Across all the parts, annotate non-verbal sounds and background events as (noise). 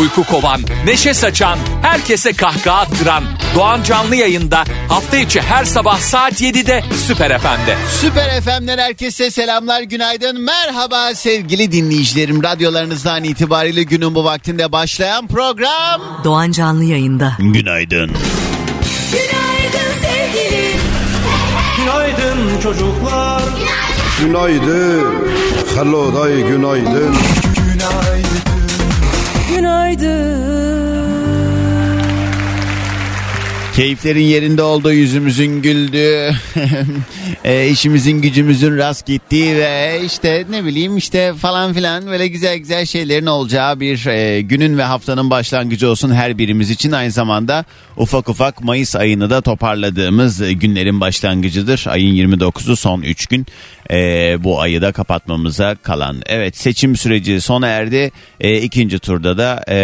Uyku kovan, neşe saçan, herkese kahkaha attıran Doğan Canlı yayında hafta içi her sabah saat 7'de Süper FM'de. Süper FM'den herkese selamlar, günaydın, merhaba sevgili dinleyicilerim. Radyolarınızdan itibariyle günün bu vaktinde başlayan program... Doğan Canlı yayında. Günaydın. Günaydın sevgilim. Günaydın çocuklar. Günaydın. Hello day günaydın. Keyiflerin yerinde olduğu yüzümüzün güldüğü, (laughs) e, işimizin gücümüzün rast gittiği ve işte ne bileyim işte falan filan böyle güzel güzel şeylerin olacağı bir e, günün ve haftanın başlangıcı olsun her birimiz için. Aynı zamanda ufak ufak Mayıs ayını da toparladığımız e, günlerin başlangıcıdır. Ayın 29'u son 3 gün e, bu ayı da kapatmamıza kalan. Evet seçim süreci sona erdi. E, ikinci turda da e,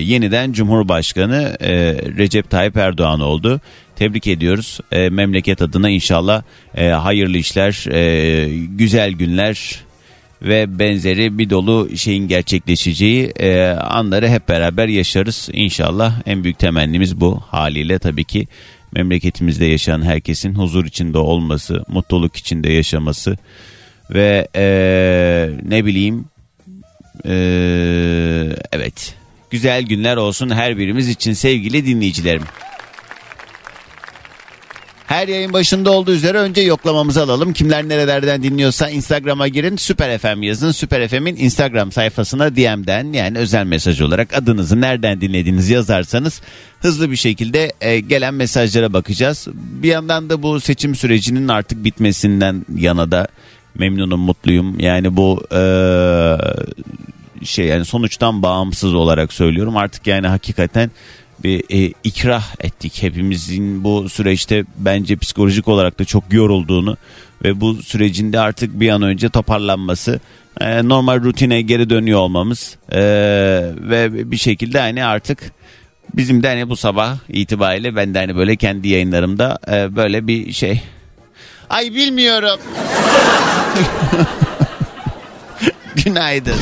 yeniden Cumhurbaşkanı e, Recep Tayyip Erdoğan oldu. Tebrik ediyoruz. E, memleket adına inşallah e, hayırlı işler, e, güzel günler ve benzeri bir dolu şeyin gerçekleşeceği e, anları hep beraber yaşarız. İnşallah en büyük temennimiz bu haliyle tabii ki memleketimizde yaşayan herkesin huzur içinde olması, mutluluk içinde yaşaması ve e, ne bileyim e, evet güzel günler olsun her birimiz için sevgili dinleyicilerim. Her yayın başında olduğu üzere önce yoklamamızı alalım. Kimler nerelerden dinliyorsa Instagram'a girin. Süper FM yazın. Süper FM'in Instagram sayfasına DM'den yani özel mesaj olarak adınızı nereden dinlediğinizi yazarsanız hızlı bir şekilde e, gelen mesajlara bakacağız. Bir yandan da bu seçim sürecinin artık bitmesinden yana da memnunum, mutluyum. Yani bu e, şey yani sonuçtan bağımsız olarak söylüyorum. Artık yani hakikaten bir e, ikrah ettik. Hepimizin bu süreçte bence psikolojik olarak da çok yorulduğunu ve bu sürecinde artık bir an önce toparlanması, e, normal rutine geri dönüyor olmamız e, ve bir şekilde hani artık bizim de hani bu sabah itibariyle ben de hani böyle kendi yayınlarımda e, böyle bir şey. Ay bilmiyorum. (laughs) Günaydın.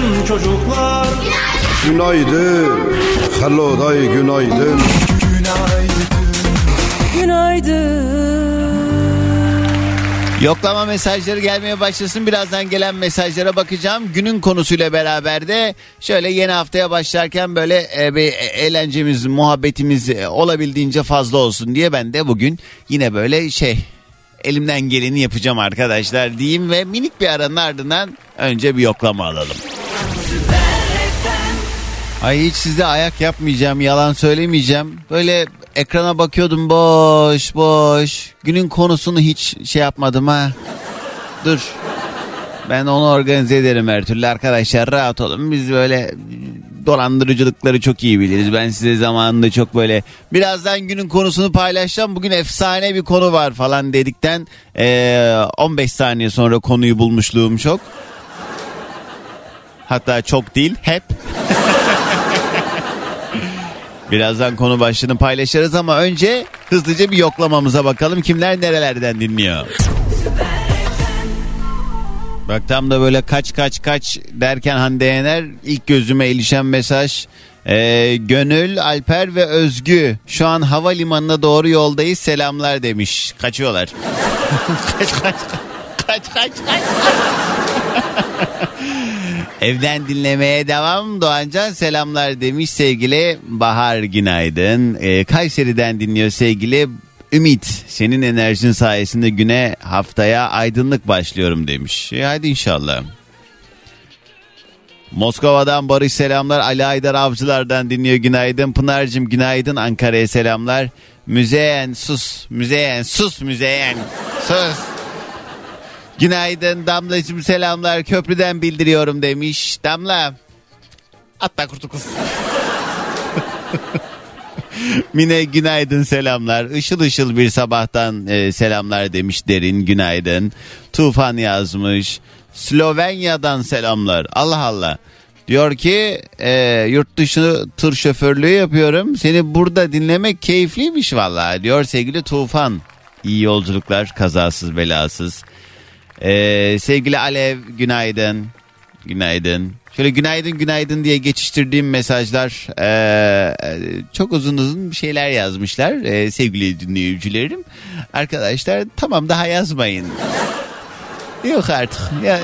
Günaydın çocuklar. Günaydın. Hello day günaydın. Yoklama mesajları gelmeye başlasın. Birazdan gelen mesajlara bakacağım. Günün konusuyla beraber de şöyle yeni haftaya başlarken böyle e, bir eğlencemiz, muhabbetimiz e, olabildiğince fazla olsun diye ben de bugün yine böyle şey elimden geleni yapacağım arkadaşlar diyeyim ve minik bir aranın ardından önce bir yoklama alalım. Ay hiç size ayak yapmayacağım, yalan söylemeyeceğim. Böyle ekrana bakıyordum boş boş. Günün konusunu hiç şey yapmadım ha. Dur. Ben onu organize ederim her türlü arkadaşlar rahat olun. Biz böyle dolandırıcılıkları çok iyi biliriz. Ben size zamanında çok böyle birazdan günün konusunu paylaşacağım. Bugün efsane bir konu var falan dedikten eee, 15 saniye sonra konuyu bulmuşluğum çok. Hatta çok değil hep. (laughs) Birazdan konu başlığını paylaşırız ama önce hızlıca bir yoklamamıza bakalım kimler nerelerden dinliyor. Bak tam da böyle kaç kaç kaç derken Hande Yener ilk gözüme ilişen mesaj. Ee, Gönül, Alper ve Özgü şu an havalimanına doğru yoldayız selamlar demiş. Kaçıyorlar. (laughs) kaç kaç kaç kaç kaç. (laughs) Evden dinlemeye devam. Doğancan selamlar demiş sevgili Bahar günaydın. Ee, Kayseri'den dinliyor sevgili Ümit. Senin enerjin sayesinde güne haftaya aydınlık başlıyorum demiş. E, hadi inşallah. Moskova'dan Barış selamlar. Ali Aydar Avcılar'dan dinliyor günaydın. Pınar'cığım günaydın. Ankara'ya selamlar. Müzeyen sus. Müzeyen sus müzeyen. Sus. Günaydın Damlacığım selamlar. Köprüden bildiriyorum demiş. Damla. Atla kurtu kız. (laughs) Mine günaydın selamlar. Işıl ışıl bir sabahtan e, selamlar demiş Derin günaydın. Tufan yazmış. Slovenya'dan selamlar. Allah Allah. Diyor ki e, yurt dışı tır şoförlüğü yapıyorum. Seni burada dinlemek keyifliymiş vallahi diyor sevgili Tufan. İyi yolculuklar kazasız belasız. E, sevgili Alev günaydın. Günaydın. Şöyle günaydın günaydın diye geçiştirdiğim mesajlar e, çok uzun uzun şeyler yazmışlar e, sevgili dinleyicilerim. Arkadaşlar tamam daha yazmayın. Yok artık. Ya,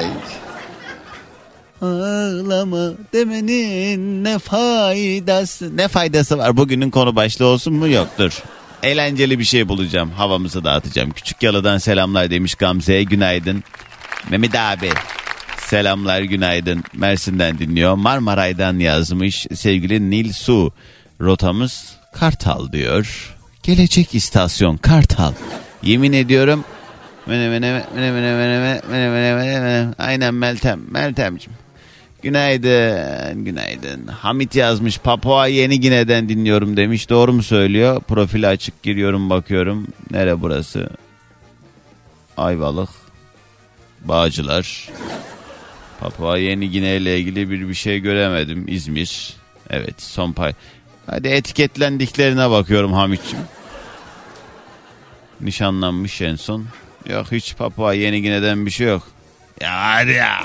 Ağlama demenin ne faydası ne faydası var bugünün konu başlığı olsun mu yoktur. Eğlenceli bir şey bulacağım havamızı dağıtacağım. Küçük Yalı'dan selamlar demiş Gamze'ye günaydın. Mehmet abi selamlar günaydın Mersin'den dinliyor. Marmaray'dan yazmış sevgili Nil Su rotamız Kartal diyor. Gelecek istasyon Kartal. Yemin ediyorum Mene mene mene mene mene mene mene mene. Aynen Meltem. Meltemciğim. Günaydın, günaydın. Hamit yazmış. Papua Yeni Gine'den dinliyorum demiş. Doğru mu söylüyor? Profili açık giriyorum bakıyorum. Nere burası? Ayvalık. Bağcılar. Papua Yeni Gine ile ilgili bir bir şey göremedim. İzmir. Evet son pay. Hadi etiketlendiklerine bakıyorum Hamit'ciğim. Nişanlanmış en son. Yok hiç Papua Yeni Gine'den bir şey yok. Ya hadi ya.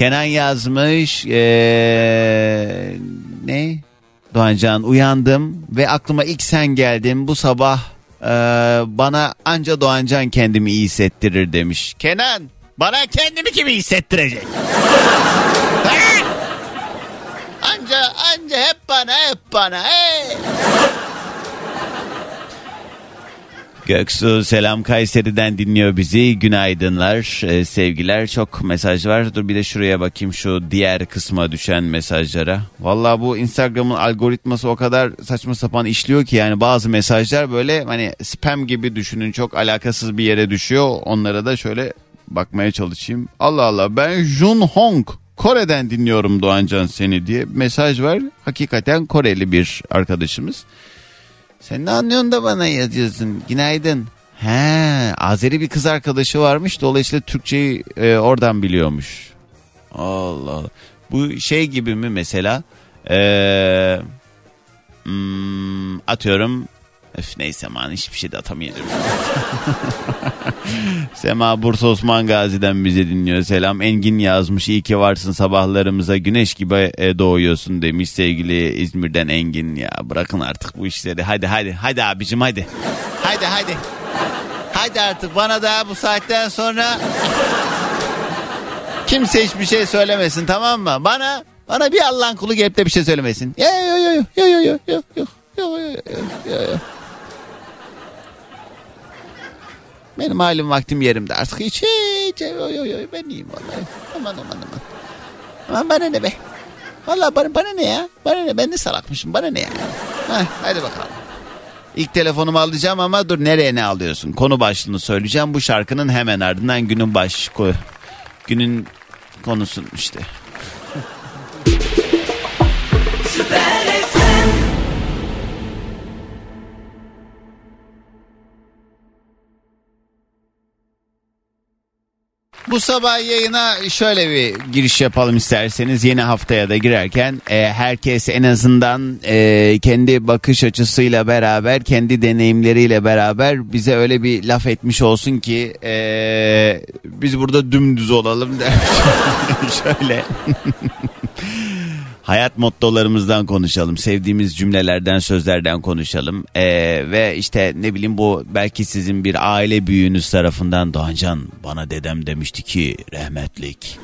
Kenan yazmış. Ee, ne? Doğancan uyandım ve aklıma ilk sen geldin. Bu sabah ee, bana anca Doğancan kendimi iyi hissettirir demiş. Kenan bana kendimi kimi hissettirecek? Anca anca hep bana hep bana. Hey. Göksu selam Kayseri'den dinliyor bizi. Günaydınlar, e, sevgiler. Çok mesaj var. Dur bir de şuraya bakayım şu diğer kısma düşen mesajlara. Vallahi bu Instagram'ın algoritması o kadar saçma sapan işliyor ki yani bazı mesajlar böyle hani spam gibi düşünün çok alakasız bir yere düşüyor. Onlara da şöyle bakmaya çalışayım. Allah Allah ben Jun Hong Kore'den dinliyorum Doğancan seni diye mesaj var. Hakikaten Koreli bir arkadaşımız. Sen ne anlıyorsun da bana yazıyorsun? Günaydın. He, Azeri bir kız arkadaşı varmış. Dolayısıyla Türkçeyi e, oradan biliyormuş. Allah Allah. Bu şey gibi mi mesela? Ee, hmm, atıyorum. Öf neyse man hiçbir şey de atamayacağım. Sema Bursa Osman Gazi'den bizi dinliyor. Selam Engin yazmış. İyi ki varsın sabahlarımıza güneş gibi e, doğuyorsun demiş sevgili İzmir'den Engin. Ya bırakın artık bu işleri. Hadi hadi hadi abicim hadi. Hadi hadi. Hadi artık bana da bu saatten sonra kimse hiçbir şey söylemesin tamam mı? Bana bana bir Allah'ın kulu gelip de bir şey söylemesin. Yo yo yo yo yo yo yo yo yo yo yo yo yo. Benim halim vaktim yerimde artık hiç hiç yo, yo, yo, ben iyiyim vallahi. Aman aman aman. Aman bana ne be. Vallahi bana, bana ne ya? Bana ne? Ben de salakmışım. Bana ne ya? Heh, hadi bakalım. İlk telefonumu alacağım ama dur nereye ne alıyorsun? Konu başlığını söyleyeceğim. Bu şarkının hemen ardından günün baş günün konusu işte. Bu sabah yayına şöyle bir giriş yapalım isterseniz yeni haftaya da girerken e, herkes en azından e, kendi bakış açısıyla beraber kendi deneyimleriyle beraber bize öyle bir laf etmiş olsun ki e, biz burada dümdüz olalım der. (laughs) şöyle. Hayat mottolarımızdan konuşalım. Sevdiğimiz cümlelerden, sözlerden konuşalım. Ee, ve işte ne bileyim bu belki sizin bir aile büyüğünüz tarafından Doğancan bana dedem demişti ki rahmetlik.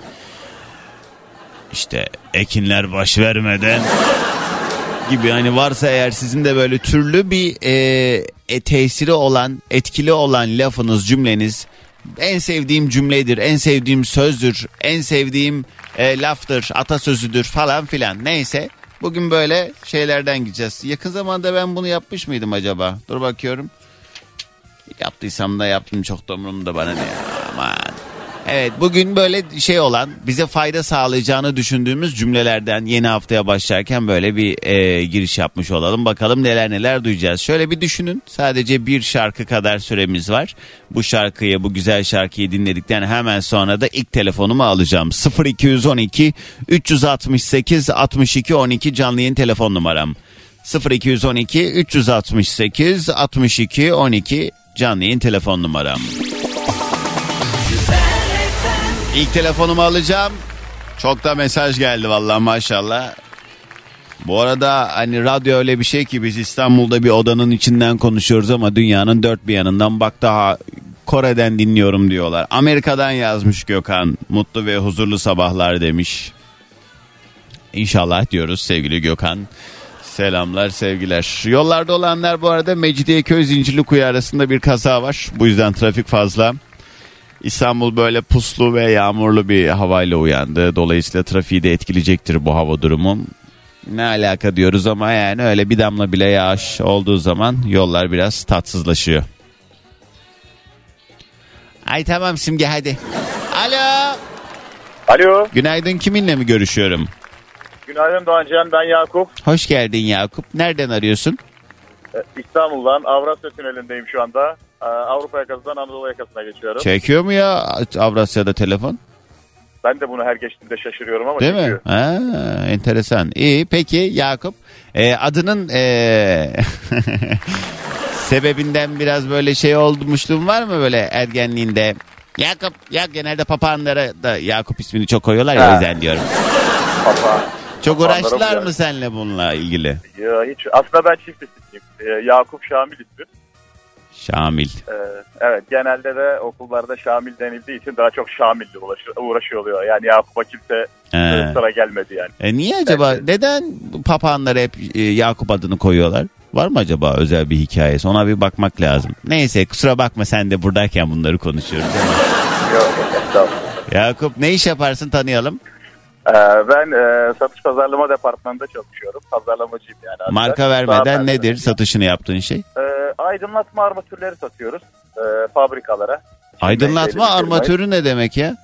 İşte ekinler baş vermeden gibi hani varsa eğer sizin de böyle türlü bir e, e, tesiri olan, etkili olan lafınız, cümleniz en sevdiğim cümledir, en sevdiğim sözdür, en sevdiğim e, laftır, atasözüdür falan filan neyse. Bugün böyle şeylerden gideceğiz. Yakın zamanda ben bunu yapmış mıydım acaba? Dur bakıyorum. Yaptıysam da yaptım çok da umurumda bana ne ya aman. Evet bugün böyle şey olan bize fayda sağlayacağını düşündüğümüz cümlelerden yeni haftaya başlarken böyle bir e, giriş yapmış olalım. Bakalım neler neler duyacağız. Şöyle bir düşünün sadece bir şarkı kadar süremiz var. Bu şarkıyı bu güzel şarkıyı dinledikten hemen sonra da ilk telefonumu alacağım. 0212 368 62 12 canlı yayın telefon numaram. 0212 368 62 12 canlı yayın telefon numaram. İlk telefonumu alacağım. Çok da mesaj geldi vallahi maşallah. Bu arada hani radyo öyle bir şey ki biz İstanbul'da bir odanın içinden konuşuyoruz ama dünyanın dört bir yanından bak daha Kore'den dinliyorum diyorlar. Amerika'dan yazmış Gökhan. Mutlu ve huzurlu sabahlar demiş. İnşallah diyoruz sevgili Gökhan. Selamlar sevgiler. Yollarda olanlar bu arada Mecidiyeköy Zincirlikuyu arasında bir kaza var. Bu yüzden trafik fazla. İstanbul böyle puslu ve yağmurlu bir havayla uyandı. Dolayısıyla trafiği de etkileyecektir bu hava durumu. Ne alaka diyoruz ama yani öyle bir damla bile yağış olduğu zaman yollar biraz tatsızlaşıyor. Ay tamam Simge hadi. Alo. Alo. Günaydın kiminle mi görüşüyorum? Günaydın Doğancan. Ben Yakup. Hoş geldin Yakup. Nereden arıyorsun? Ee, İstanbul'dan Avrasya Tüneli'ndeyim şu anda. Ee, Avrupa yakasından Anadolu yakasına geçiyorum. Çekiyor mu ya Avrasya'da telefon? Ben de bunu her geçtiğimde şaşırıyorum ama Değil mi? çekiyor. Ha, enteresan. İyi peki Yakup. e, adının e, (laughs) sebebinden biraz böyle şey olmuşluğun var mı böyle ergenliğinde? Yakup, ya genelde papağanlara da Yakup ismini çok koyuyorlar ya o Ha. yüzden diyorum. Papa. Çok uğraştılar mı seninle bununla ilgili? Ya hiç. Aslında ben çift isimliyim. Ee, Yakup Şamil ismi. Şamil. Ee, evet genelde de okullarda Şamil denildiği için daha çok Şamil'le uğraşıyor, oluyor. Yani Yakup'a kimse He. sıra gelmedi yani. E niye acaba? Neden papağanlara hep e, Yakup adını koyuyorlar? Var mı acaba özel bir hikayesi? Ona bir bakmak lazım. Neyse kusura bakma sen de buradayken bunları konuşuyoruz. (laughs) Yok. Yakup ne iş yaparsın tanıyalım. Ee, ben e, satış pazarlama departmanında çalışıyorum. Pazarlamacıyım yani. aslında. Marka Daha vermeden ben- nedir satışını yaptığın şey? Ee, aydınlatma armatürleri satıyoruz e, fabrikalara. Aydınlatma Şeyleri armatürü ne demek ya?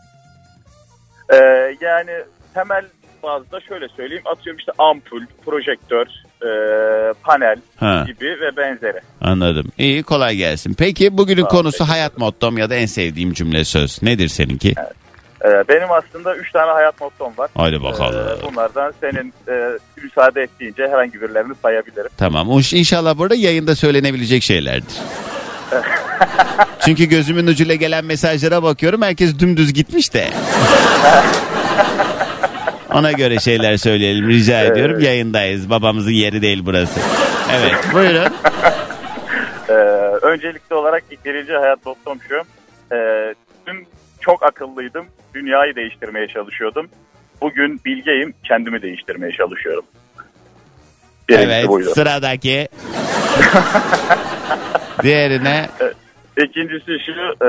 Ee, yani temel bazda şöyle söyleyeyim atıyorum işte ampul, projektör, e, panel Ha gibi ve benzeri. anladım. İyi kolay gelsin. Peki bugünün Sağ konusu teşekkür hayat mottom ya da en sevdiğim cümle söz. Nedir seninki? Ee, benim aslında 3 tane hayat mottom var. Haydi bakalım. Ee, bunlardan senin e, müsaade ettiğince herhangi birilerini sayabilirim. Tamam. O İnşallah burada yayında söylenebilecek şeylerdir. (laughs) Çünkü gözümün ucuyla gelen mesajlara bakıyorum. Herkes dümdüz gitmiş de. (laughs) Ona göre şeyler söyleyelim rica ediyorum. Yayındayız. Babamızın yeri değil burası. Evet buyurun. (laughs) Ee, öncelikli olarak ilk birinci hayat mottom şu. Ee, çok akıllıydım. Dünyayı değiştirmeye çalışıyordum. Bugün bilgeyim. Kendimi değiştirmeye çalışıyorum. Birincisi Evet buydu. sıradaki. (laughs) Diğerine İkincisi şu, e,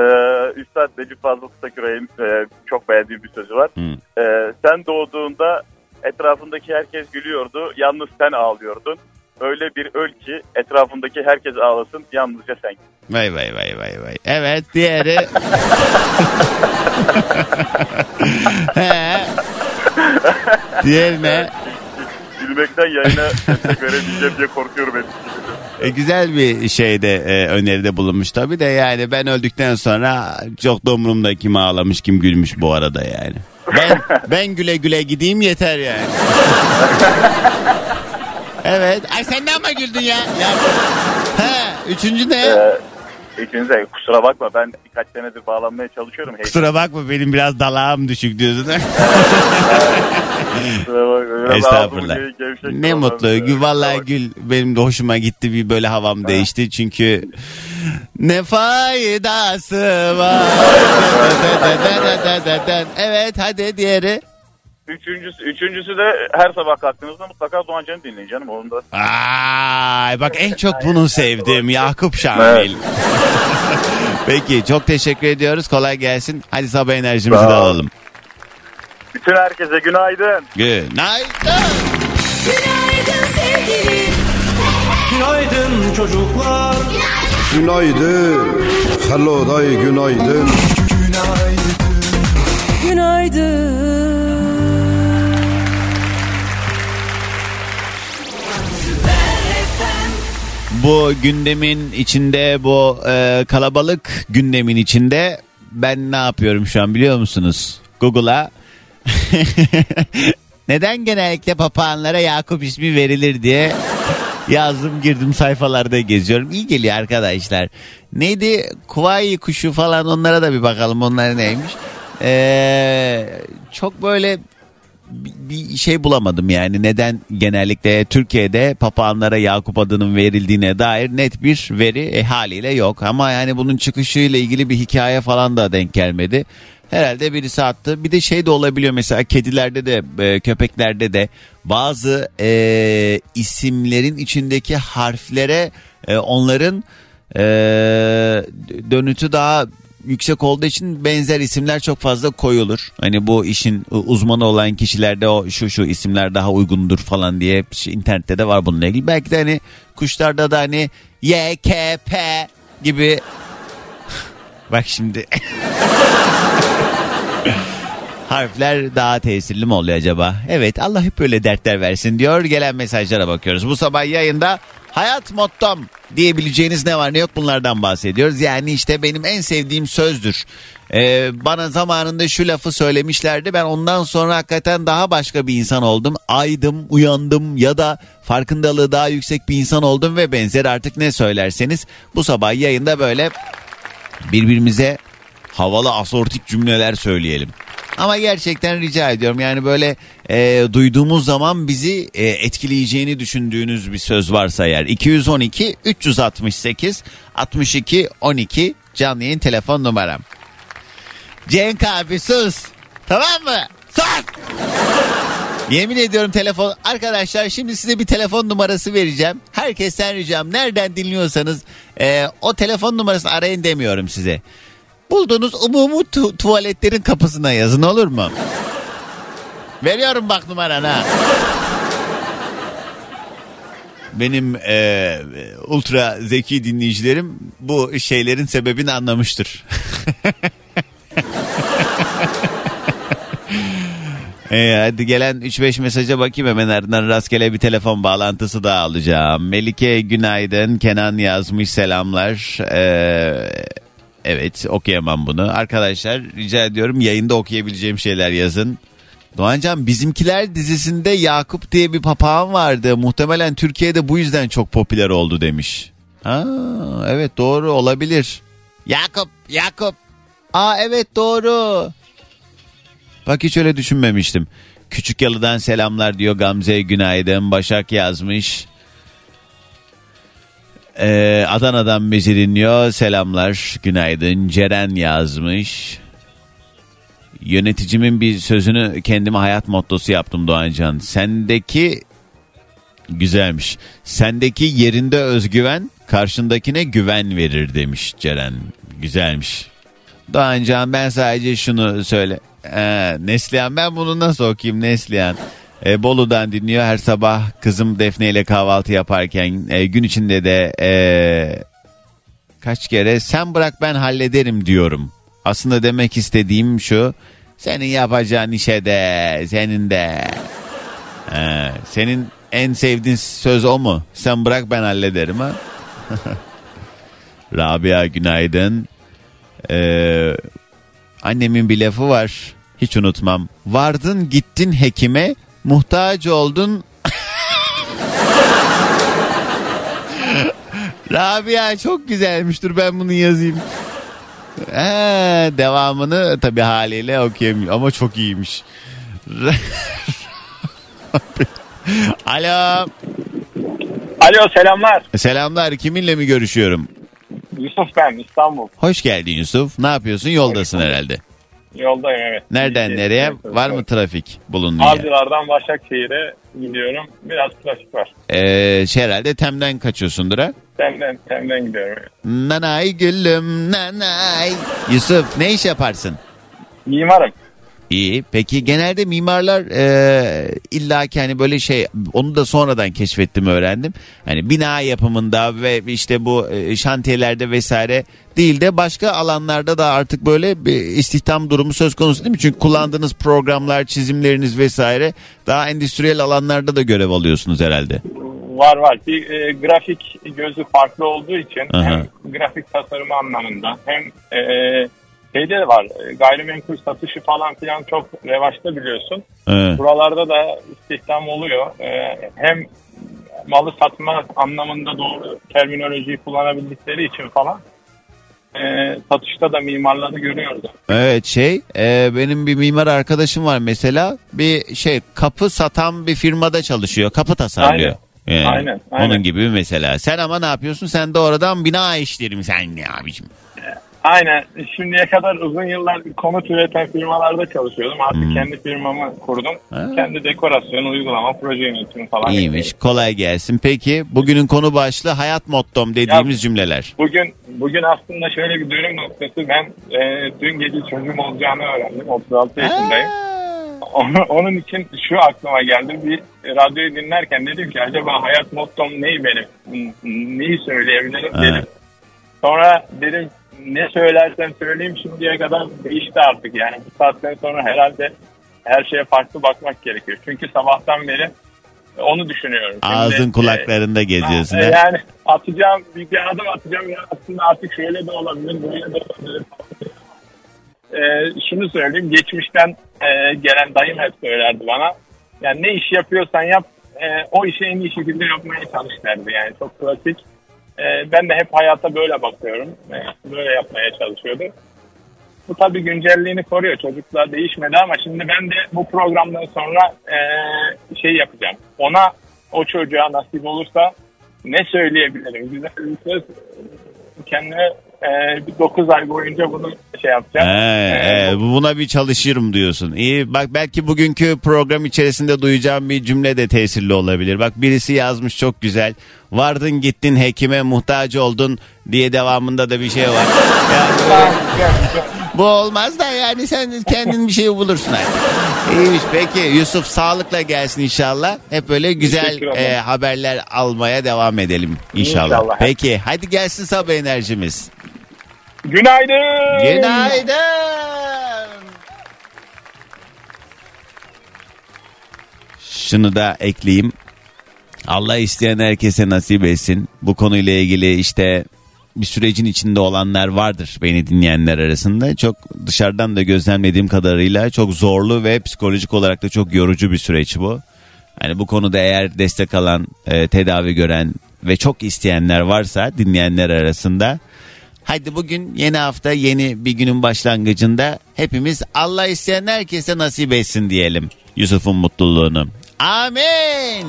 Üstad Necip Fazıl Kısaküre'nin e, çok beğendiğim bir sözü var. Hı. E, sen doğduğunda etrafındaki herkes gülüyordu, yalnız sen ağlıyordun. Öyle bir öl ki etrafındaki herkes ağlasın, yalnızca sen. vay vay vay vay vay. Evet diğeri. (laughs) He. Diğerine Gülmekten yayına destek veremeyeceğim diye korkuyorum hep. E, güzel bir şeyde e, öneride bulunmuş tabii de yani ben öldükten sonra çok da umurumda kim ağlamış kim gülmüş bu arada yani. Ben ben güle güle gideyim yeter yani. (laughs) evet. Ay sen ne ama güldün ya? ya. He, üçüncü ne? E, İkinize kusura bakma ben birkaç senedir bağlanmaya çalışıyorum. Kusura bakma benim biraz dalağım düşük diyorsun. (laughs) Estağfurullah. ne mutlu. Gül, Vallahi gül benim de hoşuma gitti bir böyle havam değişti çünkü ne faydası var. (laughs) evet hadi diğeri. Üçüncüsü, üçüncüsü de her sabah kalktığınızda mutlaka Doğan Can'ı dinleyin canım. Onun da Ay bak en çok bunu sevdim Yakup Şamil. (laughs) Peki çok teşekkür ediyoruz. Kolay gelsin. Hadi sabah enerjimizi de alalım. Bütün herkese günaydın. Günaydın. Günaydın sevgilim. Günaydın çocuklar Günaydın. Hello day günaydın. Günaydın, bu gündemin içinde bu e, kalabalık gündemin içinde ben ne yapıyorum şu an biliyor musunuz? Google'a (laughs) neden genellikle papağanlara Yakup ismi verilir diye yazdım girdim sayfalarda geziyorum. İyi geliyor arkadaşlar. Neydi? Kuvayi kuşu falan onlara da bir bakalım onlar neymiş. Ee, çok böyle bir şey bulamadım yani neden genellikle Türkiye'de papağanlara Yakup adının verildiğine dair net bir veri e, haliyle yok. Ama yani bunun çıkışıyla ilgili bir hikaye falan da denk gelmedi. Herhalde birisi attı. Bir de şey de olabiliyor mesela kedilerde de e, köpeklerde de bazı e, isimlerin içindeki harflere e, onların e, dönütü daha yüksek olduğu için benzer isimler çok fazla koyulur. Hani bu işin uzmanı olan kişilerde o şu şu isimler daha uygundur falan diye şey, internette de var bununla ilgili. Belki de hani kuşlarda da hani Y, K, P gibi (laughs) bak şimdi (laughs) harfler daha tesirli mi oluyor acaba? Evet Allah hep böyle dertler versin diyor. Gelen mesajlara bakıyoruz. Bu sabah yayında hayat mottom diyebileceğiniz ne var ne yok bunlardan bahsediyoruz. Yani işte benim en sevdiğim sözdür. Ee, bana zamanında şu lafı söylemişlerdi. Ben ondan sonra hakikaten daha başka bir insan oldum. Aydım, uyandım ya da farkındalığı daha yüksek bir insan oldum ve benzer artık ne söylerseniz bu sabah yayında böyle birbirimize havalı asortik cümleler söyleyelim. Ama gerçekten rica ediyorum yani böyle e, duyduğumuz zaman bizi e, etkileyeceğini düşündüğünüz bir söz varsa eğer 212 368 62 12 canlı yayın telefon numaram. Cenk abi sus tamam mı? Sus! Yemin ediyorum telefon arkadaşlar şimdi size bir telefon numarası vereceğim. Herkesten ricam nereden dinliyorsanız e, o telefon numarasını arayın demiyorum size. Bulduğunuz umumi tu- tuvaletlerin kapısına yazın olur mu? Veriyorum bak numarana. Benim e, ultra zeki dinleyicilerim bu şeylerin sebebini anlamıştır. Ee, (laughs) hadi gelen 3-5 mesaja bakayım hemen ardından rastgele bir telefon bağlantısı daha alacağım. Melike günaydın. Kenan yazmış selamlar. Ee, evet okuyamam bunu. Arkadaşlar rica ediyorum yayında okuyabileceğim şeyler yazın. Doğancan bizimkiler dizisinde Yakup diye bir papağan vardı. Muhtemelen Türkiye'de bu yüzden çok popüler oldu demiş. Ha, evet doğru olabilir. Yakup, Yakup. Aa evet doğru. Bak hiç öyle düşünmemiştim. Küçük Yalı'dan selamlar diyor Gamze günaydın. Başak yazmış. Ee, Adana'dan bizi dinliyor. Selamlar günaydın. Ceren yazmış. Yöneticimin bir sözünü kendime hayat mottosu yaptım Doğancan. Sendeki güzelmiş. Sendeki yerinde özgüven karşındakine güven verir demiş Ceren. Güzelmiş. Doğancan ben sadece şunu söyle. Ee, Neslihan ben bunu nasıl okuyayım Neslihan? Ee, Bolu'dan dinliyor her sabah kızım Defne ile kahvaltı yaparken e, gün içinde de e, kaç kere sen bırak ben hallederim diyorum. Aslında demek istediğim şu senin yapacağın işe de senin de Ee, senin en sevdiğin söz o mu? Sen bırak ben hallederim ha. (laughs) Rabia günaydın. Ee, annemin bir lafı var. Hiç unutmam. Vardın gittin hekime, muhtaç oldun. Rabia çok güzelmiştir ben bunu yazayım. Ee, devamını tabi haliyle okuyamıyorum ama çok iyiymiş. (laughs) Alo. Alo selamlar. Selamlar. Kiminle mi görüşüyorum? Yusuf ben İstanbul. Hoş geldin Yusuf. Ne yapıyorsun? Yoldasın herhalde. Yoldayım evet. Nereden Gideceğiz. nereye? Evet, Var mı trafik bulunduğun yer? Avcılardan Başakşehir'e gidiyorum. Biraz trafik var. Ee, şey herhalde Tem'den kaçıyorsundur ha? Temden, temden gidiyorum. Nanay gülüm nanay. Yusuf ne iş yaparsın? Mimarım. İyi. Peki genelde mimarlar e, illa ki hani böyle şey onu da sonradan keşfettim öğrendim. Hani bina yapımında ve işte bu e, şantiyelerde vesaire değil de başka alanlarda da artık böyle bir istihdam durumu söz konusu değil mi? Çünkü kullandığınız programlar, çizimleriniz vesaire daha endüstriyel alanlarda da görev alıyorsunuz herhalde. Var var. Bir e, grafik gözü farklı olduğu için Aha. hem grafik tasarımı anlamında hem e, şeyde de var. e, Gayrimenkul satışı falan filan çok revaçta biliyorsun. Evet. Buralarda da istihdam oluyor. E, hem malı satma anlamında doğru terminolojiyi kullanabildikleri için falan e, satışta da mimarları görüyoruz. Evet şey e, benim bir mimar arkadaşım var mesela bir şey kapı satan bir firmada çalışıyor kapı tasarlıyor. Yani Aynen, aynen. Onun gibi mesela. Sen ama ne yapıyorsun? Sen de oradan bina işleri mi sen ne abicim? Aynen. Şimdiye kadar uzun yıllar konut üreten firmalarda çalışıyordum. Artık Hmm. kendi firmamı kurdum. Ha. Kendi dekorasyon, uygulama, proje yönetimi falan. İyiymiş. yapıyorum. Kolay gelsin. Peki bugünün konu başlığı hayat mottom dediğimiz cümleler. Bugün bugün aslında şöyle bir dönüm noktası. Ben e, dün gece çocuğum olacağını öğrendim. 36 yaşındayım. Onu- Onun için şu aklıma geldi. Bir radyoyu dinlerken dedim ki acaba hayat mottom neyi benim? Neyi söyleyebilirim Ha. dedim. Sonra dedim ne söylersem söyleyeyim şimdiye kadar değişti artık. Yani bu saatten sonra herhalde her şeye farklı bakmak gerekiyor. Çünkü sabahtan beri onu düşünüyorum. Şimdi, Ağzın e, kulaklarında geziyorsun. e? Yani atacağım bir, bir adım atacağım ya aslında artık şöyle de olabilir böyle de olabilir. E, şunu söyleyeyim geçmişten e, gelen dayım hep söylerdi bana. Yani ne iş yapıyorsan yap e, o işi en iyi şekilde yapmaya çalış derdi. Yani çok klasik. E, ben de hep hayata böyle bakıyorum. E, böyle yapmaya çalışıyordum. Bu tabii güncelliğini koruyor. Çocuklar değişmedi ama şimdi ben de bu programdan sonra e, şey yapacağım. Ona o çocuğa nasip olursa ne söyleyebilirim? Güzel bir söz kendime e, bir 9 ay boyunca bunu şey yapacağım. He, E, he, buna bir çalışırım diyorsun. İyi bak belki bugünkü program içerisinde duyacağım bir cümle de tesirli olabilir. Bak birisi yazmış çok güzel. Vardın gittin hekime muhtaç oldun diye devamında da bir şey var. (laughs) Yani bu olmaz da yani sen kendin bir şey bulursun artık. İyiymiş peki Yusuf sağlıkla gelsin inşallah. Hep böyle güzel e, haberler almaya devam edelim inşallah. İnşallah. Peki hadi gelsin sabah enerjimiz. Günaydın. Günaydın. Şunu da ekleyeyim. Allah isteyen herkese nasip etsin. Bu konuyla ilgili işte bir sürecin içinde olanlar vardır beni dinleyenler arasında. Çok dışarıdan da gözlemlediğim kadarıyla çok zorlu ve psikolojik olarak da çok yorucu bir süreç bu. Hani bu konuda eğer destek alan, e, tedavi gören ve çok isteyenler varsa dinleyenler arasında Hadi bugün yeni hafta yeni bir günün başlangıcında hepimiz Allah isteyen herkese nasip etsin diyelim Yusuf'un mutluluğunu. Amin.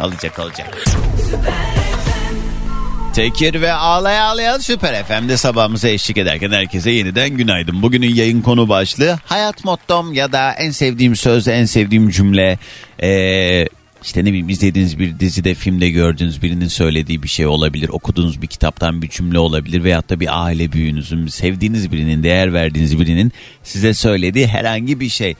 Olacak olacak. Tekir ve ağlaya ağlayan Süper FM'de sabahımıza eşlik ederken herkese yeniden günaydın. Bugünün yayın konu başlığı hayat mottom ya da en sevdiğim söz, en sevdiğim cümle. Ee, işte ne bileyim izlediğiniz bir dizide, filmde gördüğünüz birinin söylediği bir şey olabilir. Okuduğunuz bir kitaptan bir cümle olabilir. Veyahut da bir aile büyüğünüzün, sevdiğiniz birinin, değer verdiğiniz birinin size söylediği herhangi bir şey.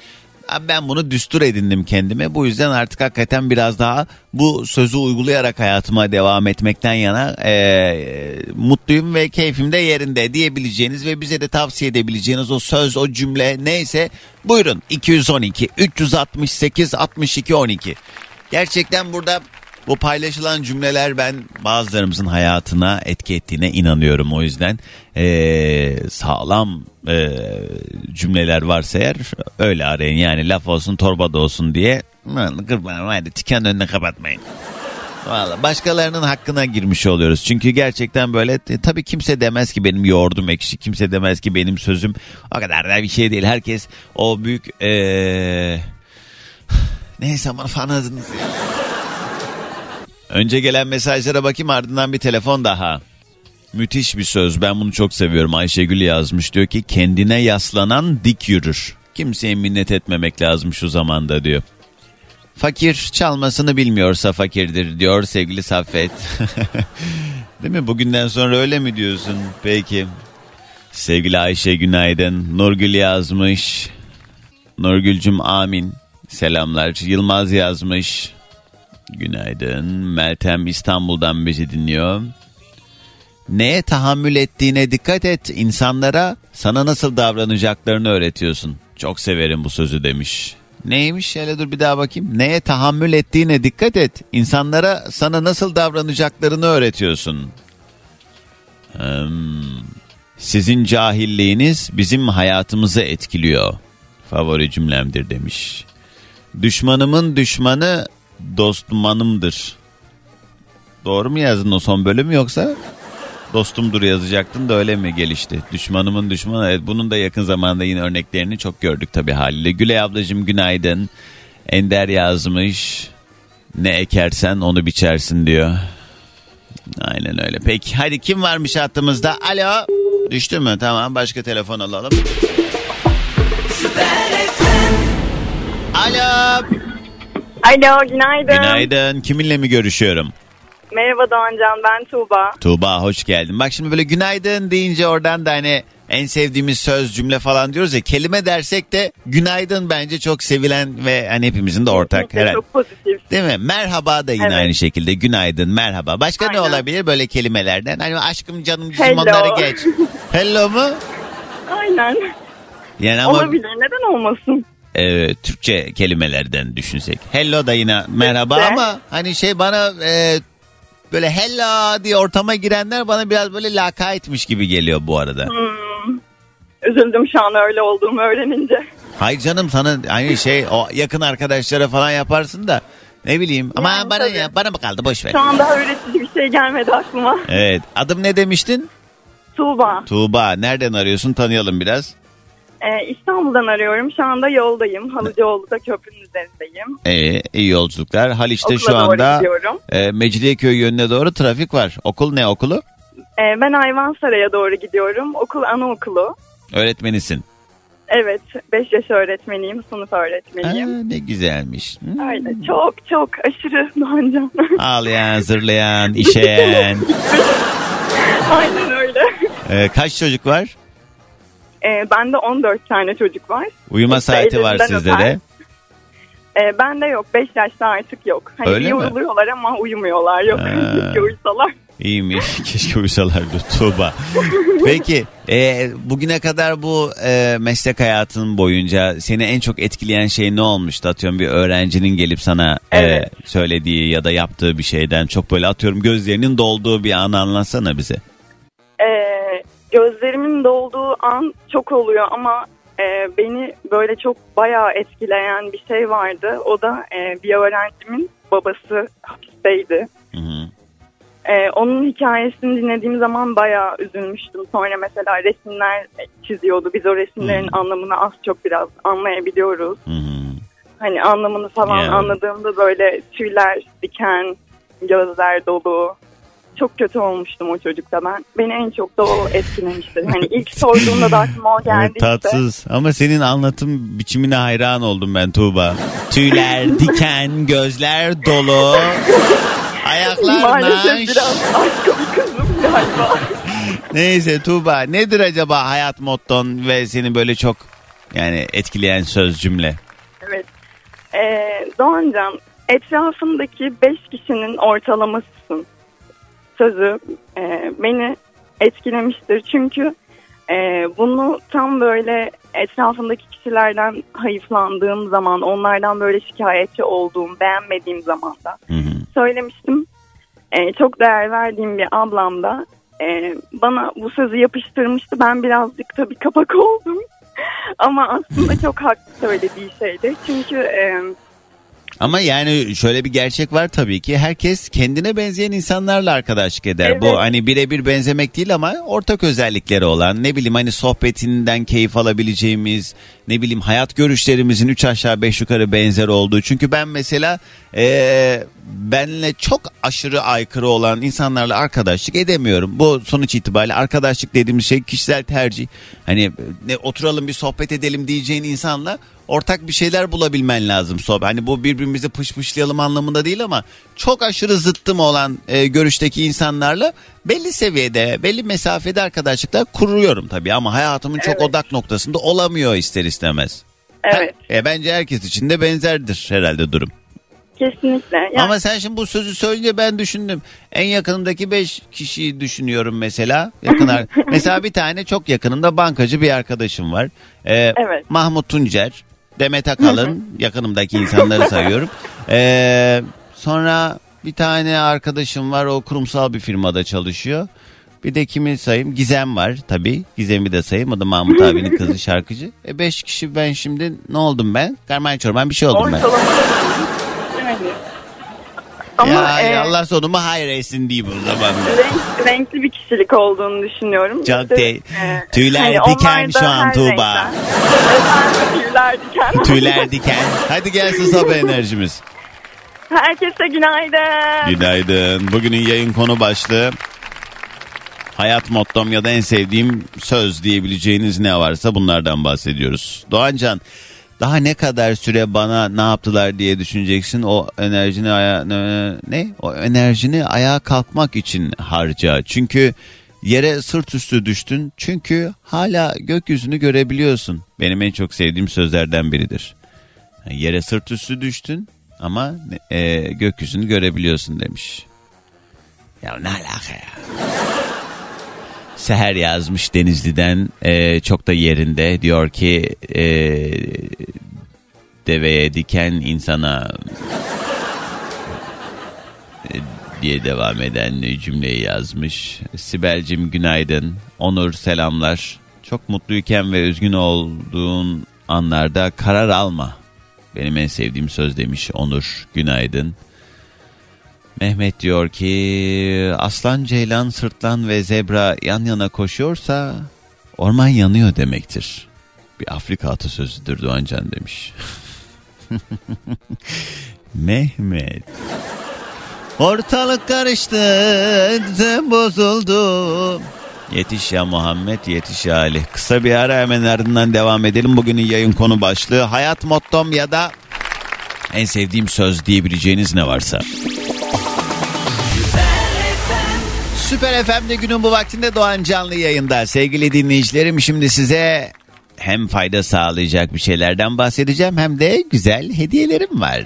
Ben bunu düstur edindim kendime. Bu yüzden artık hakikaten biraz daha bu sözü uygulayarak hayatıma devam etmekten yana eee, mutluyum ve keyfim de yerinde diyebileceğiniz ve bize de tavsiye edebileceğiniz o söz, o cümle neyse buyurun 212 368 62 12. Gerçekten burada bu paylaşılan cümleler ben bazılarımızın hayatına etki ettiğine inanıyorum. O yüzden eee, sağlam eee, cümleler varsa eğer öyle arayın. Yani laf olsun torbada olsun diye "Lan kırmayın hadi tiken önüne kapatmayın. (laughs) Valla başkalarının hakkına girmiş oluyoruz. Çünkü gerçekten böyle e, tabii kimse demez ki benim yoğurdum ekşi. Kimse demez ki benim sözüm o kadar da bir şey değil. Herkes o büyük eee neyse ama anladınız. Önce gelen mesajlara bakayım ardından bir telefon daha. Müthiş bir söz ben bunu çok seviyorum. Ayşegül yazmış diyor ki kendine yaslanan dik yürür. Kimseye minnet etmemek lazım şu zamanda diyor. Fakir çalmasını bilmiyorsa fakirdir diyor sevgili Saffet. (laughs) Değil mi? Bugünden sonra öyle mi diyorsun? Peki. Sevgili Ayşe günaydın. Nurgül yazmış. Nurgülcüm amin. Selamlar. Yılmaz yazmış. Günaydın. Meltem İstanbul'dan bizi dinliyor. Neye tahammül ettiğine dikkat et. İnsanlara sana nasıl davranacaklarını öğretiyorsun. Çok severim bu sözü demiş. Neymiş? Şöyle dur bir daha bakayım. Neye tahammül ettiğine dikkat et. İnsanlara sana nasıl davranacaklarını öğretiyorsun. Hmm. Sizin cahilliğiniz bizim hayatımızı etkiliyor. Favori cümlemdir demiş. Düşmanımın düşmanı dostmanımdır. Doğru mu yazdın o son bölüm yoksa? Dostumdur yazacaktın da öyle mi gelişti? Düşmanımın düşmanı. Evet, bunun da yakın zamanda yine örneklerini çok gördük tabii haliyle. Gülay ablacığım günaydın. Ender yazmış. Ne ekersen onu biçersin diyor. Aynen öyle. Peki hadi kim varmış hattımızda? Alo. Düştü mü? Tamam başka telefon alalım. Alo. Alo günaydın. Günaydın. Kiminle mi görüşüyorum? Merhaba Doğancan ben Tuğba. Tuğba hoş geldin. Bak şimdi böyle günaydın deyince oradan da hani en sevdiğimiz söz cümle falan diyoruz ya kelime dersek de günaydın bence çok sevilen ve hani hepimizin de ortak herhalde. Çok pozitif. Değil mi? Merhaba da yine Evet. aynı şekilde günaydın merhaba. Başka ne Aynen. olabilir böyle kelimelerden? Hani aşkım canım Hello. onları geç. (laughs) Hello mu? Aynen. Yani ama Olabilir neden olmasın? E, Türkçe kelimelerden düşünsek. Hello da yine merhaba ama hani şey bana e, böyle hello diye ortama girenler bana biraz böyle lakaytmış gibi geliyor bu arada. Hmm. Üzüldüm şu an öyle olduğumu öğrenince. Hayır canım sana aynı şey o yakın arkadaşlara falan yaparsın da ne bileyim ama Yani bana tabii. ya bana mı kaldı boş ver. Şu an daha öğretici bir şey gelmedi aklıma. Evet adım ne demiştin? Tuğba. Tuğba nereden arıyorsun tanıyalım biraz. Ee, İstanbul'dan arıyorum. Şu anda yoldayım. Halıcıoğlu'da köprünün üzerindeyim. Ee, iyi yolculuklar. Haliç'te Okula şu doğru anda gidiyorum. e, Mecidiyeköy yönüne doğru trafik var. Okul ne okulu? Ee, ben Ayvansaray'a doğru gidiyorum. Okul anaokulu. Öğretmenisin. Evet 5 yaş öğretmeniyim. Sınıf Aa, öğretmeniyim. ne güzelmiş. Hmm. Öyle çok çok aşırı Doğancan. (laughs) Ağlayan, zırlayan, (laughs) işeyen. Aynen öyle. Ee, kaç çocuk var? Ee, bende 14 tane çocuk var. Uyuma İşte saati var sizde öper. de. Ee, bende yok. 5 yaşta artık yok. Hani Öyle bir mi? yoruluyorlar ama uyumuyorlar. Yok. (laughs) Keşke uyusalar. İyiymiş. (laughs) Keşke uyusalardı Tuğba. Peki e, bugüne kadar bu e, meslek hayatın boyunca seni en çok etkileyen şey ne olmuştu? Atıyorum bir öğrencinin gelip sana e, Evet. söylediği ya da yaptığı bir şeyden çok böyle atıyorum gözlerinin dolduğu bir anı anlatsana bize. Ee, gözlerimin dolduğu an çok oluyor ama e, beni böyle çok bayağı etkileyen bir şey vardı. O da e, bir öğrencimin babası hapisteydi. Hı hı. Ee, onun hikayesini dinlediğim zaman bayağı üzülmüştüm. Sonra mesela resimler çiziyordu. Biz o resimlerin Hmm. anlamını az çok biraz anlayabiliyoruz. Hı. Hani anlamını falan Yani. anladığımda böyle tüyler diken, gözler dolu. Çok kötü olmuştum o çocukta ben. Beni en çok da o etkilemişti. Hani ilk sorduğumda da aklıma o geldi Evet, işte. tatsız ama senin anlatım biçimine hayran oldum ben Tuğba. Tüyler, (laughs) diken, gözler dolu. Ayaklarla. Maalesef biraz aşkım kızım galiba. Neyse Tuğba nedir acaba hayat motton ve seni böyle çok yani etkileyen söz cümle? Evet. Ee, Doğancan, etrafındaki beş kişinin ortalamasısın. Sözü e, beni etkilemiştir. Çünkü e, bunu tam böyle etrafındaki kişilerden hayıflandığım zaman, onlardan böyle şikayetçi olduğum, beğenmediğim zamanda Hı hı. söylemiştim. E, çok değer verdiğim bir ablam da e, bana bu sözü yapıştırmıştı. Ben birazcık tabii kapak oldum. (laughs) Ama aslında çok haklı söylediği şeydi. Çünkü e, Ama yani şöyle bir gerçek var tabii ki herkes kendine benzeyen insanlarla arkadaşlık eder. Evet. Bu hani birebir benzemek değil ama ortak özellikleri olan ne bileyim hani sohbetinden keyif alabileceğimiz ne bileyim hayat görüşlerimizin üç aşağı beş yukarı benzer olduğu. Çünkü ben mesela eee benle çok aşırı aykırı olan insanlarla arkadaşlık edemiyorum. Bu sonuç itibariyle arkadaşlık dediğimiz şey kişisel tercih. Hani ne oturalım bir sohbet edelim diyeceğin insanla ortak bir şeyler bulabilmen lazım sohbet. Hani bu birbirimizi pışpışlayalım anlamında değil ama çok aşırı zıttım olan e, görüşteki insanlarla belli seviyede, belli mesafede arkadaşlıklar kuruyorum tabii ama hayatımın çok Evet. odak noktasında olamıyor ister istemez. Evet E, bence herkes için de benzerdir herhalde durum. kesinlikle. Yani, Ama sen şimdi bu sözü söyleyince ben düşündüm. En yakınımdaki 5 kişiyi düşünüyorum mesela. Yakın ar- (laughs) mesela bir tane çok yakınımda bankacı bir arkadaşım var. Ee, Evet. Mahmut Tuncer. Demet Akalın (laughs) yakınımdaki insanları sayıyorum. Ee, sonra bir tane arkadaşım var o kurumsal bir firmada çalışıyor. Bir de kimi sayayım? Gizem var tabii. Gizem'i de sayayım. O da Mahmut abinin kızı şarkıcı. E beş kişi ben şimdi ne oldum ben? Karman çorman bir şey oldum ben. (laughs) Ama ya, e, Allah sonumu hayır etsin diyeyim o zaman. renk- renkli bir kişilik olduğunu düşünüyorum. Çok İşte, te- e, tüyler hani diken şu an Tuğba. tüyler diken. (laughs) Tüyler diken. Hadi gelsin sabah enerjimiz. Herkese günaydın. Günaydın. Bugünün yayın konu başlığı hayat mottom ya da en sevdiğim söz diyebileceğiniz ne varsa bunlardan bahsediyoruz. Doğancan daha ne kadar süre bana ne yaptılar diye düşüneceksin. O enerjini aya ne? O enerjini ayağa kalkmak için harca. Çünkü yere sırt üstü düştün. Çünkü hala gökyüzünü görebiliyorsun. Benim en çok sevdiğim sözlerden biridir. Yere sırt üstü düştün ama e, gökyüzünü görebiliyorsun demiş. Ya ne alaka ya? Seher yazmış Denizli'den e, çok da yerinde diyor ki e, deveye diken insana e, diye devam eden cümleyi yazmış. Sibel'cim günaydın. Onur selamlar. Çok mutluyken ve üzgün olduğun anlarda karar alma. Benim en sevdiğim söz demiş Onur. Günaydın. Mehmet diyor ki aslan, ceylan, sırtlan ve zebra yan yana koşuyorsa orman yanıyor demektir. Bir Afrika atasözüdür Doğancan demiş. (laughs) Mehmet. Ortalık karıştı, bozuldu. Yetiş ya Muhammed, yetiş ya Ali. Kısa bir ara hemen ardından devam edelim. Bugünün yayın konu başlığı hayat mottom ya da en sevdiğim söz diyebileceğiniz ne varsa. Süper FM'de günün bu vaktinde Doğan Canlı yayında. Sevgili dinleyicilerim şimdi size hem fayda sağlayacak bir şeylerden bahsedeceğim hem de güzel hediyelerim var.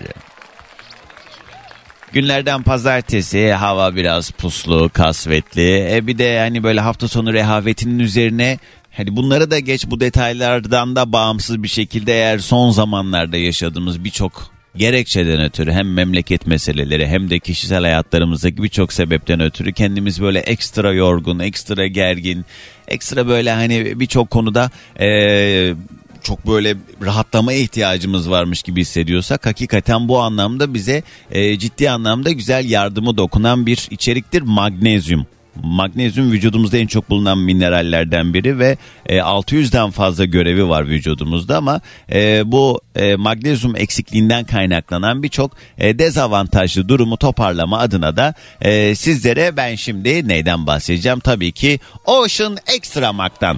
Günlerden pazartesi hava biraz puslu, kasvetli. E bir de hani böyle hafta sonu rehavetinin üzerine hani bunları da geç bu detaylardan da bağımsız bir şekilde eğer son zamanlarda yaşadığımız birçok gerekçeden ötürü hem memleket meseleleri hem de kişisel hayatlarımızdaki birçok sebepten ötürü kendimiz böyle ekstra yorgun, ekstra gergin, ekstra böyle hani birçok konuda eee çok böyle rahatlamaya ihtiyacımız varmış gibi hissediyorsak hakikaten bu anlamda bize e, ciddi anlamda güzel yardımı dokunan bir içeriktir magnezyum. Magnezyum vücudumuzda en çok bulunan minerallerden biri ve e, 600'den fazla görevi var vücudumuzda ama e, bu e, magnezyum eksikliğinden kaynaklanan birçok e, dezavantajlı durumu toparlama adına da e, sizlere ben şimdi neyden bahsedeceğim? Tabii ki Ocean Extra Mag'dan.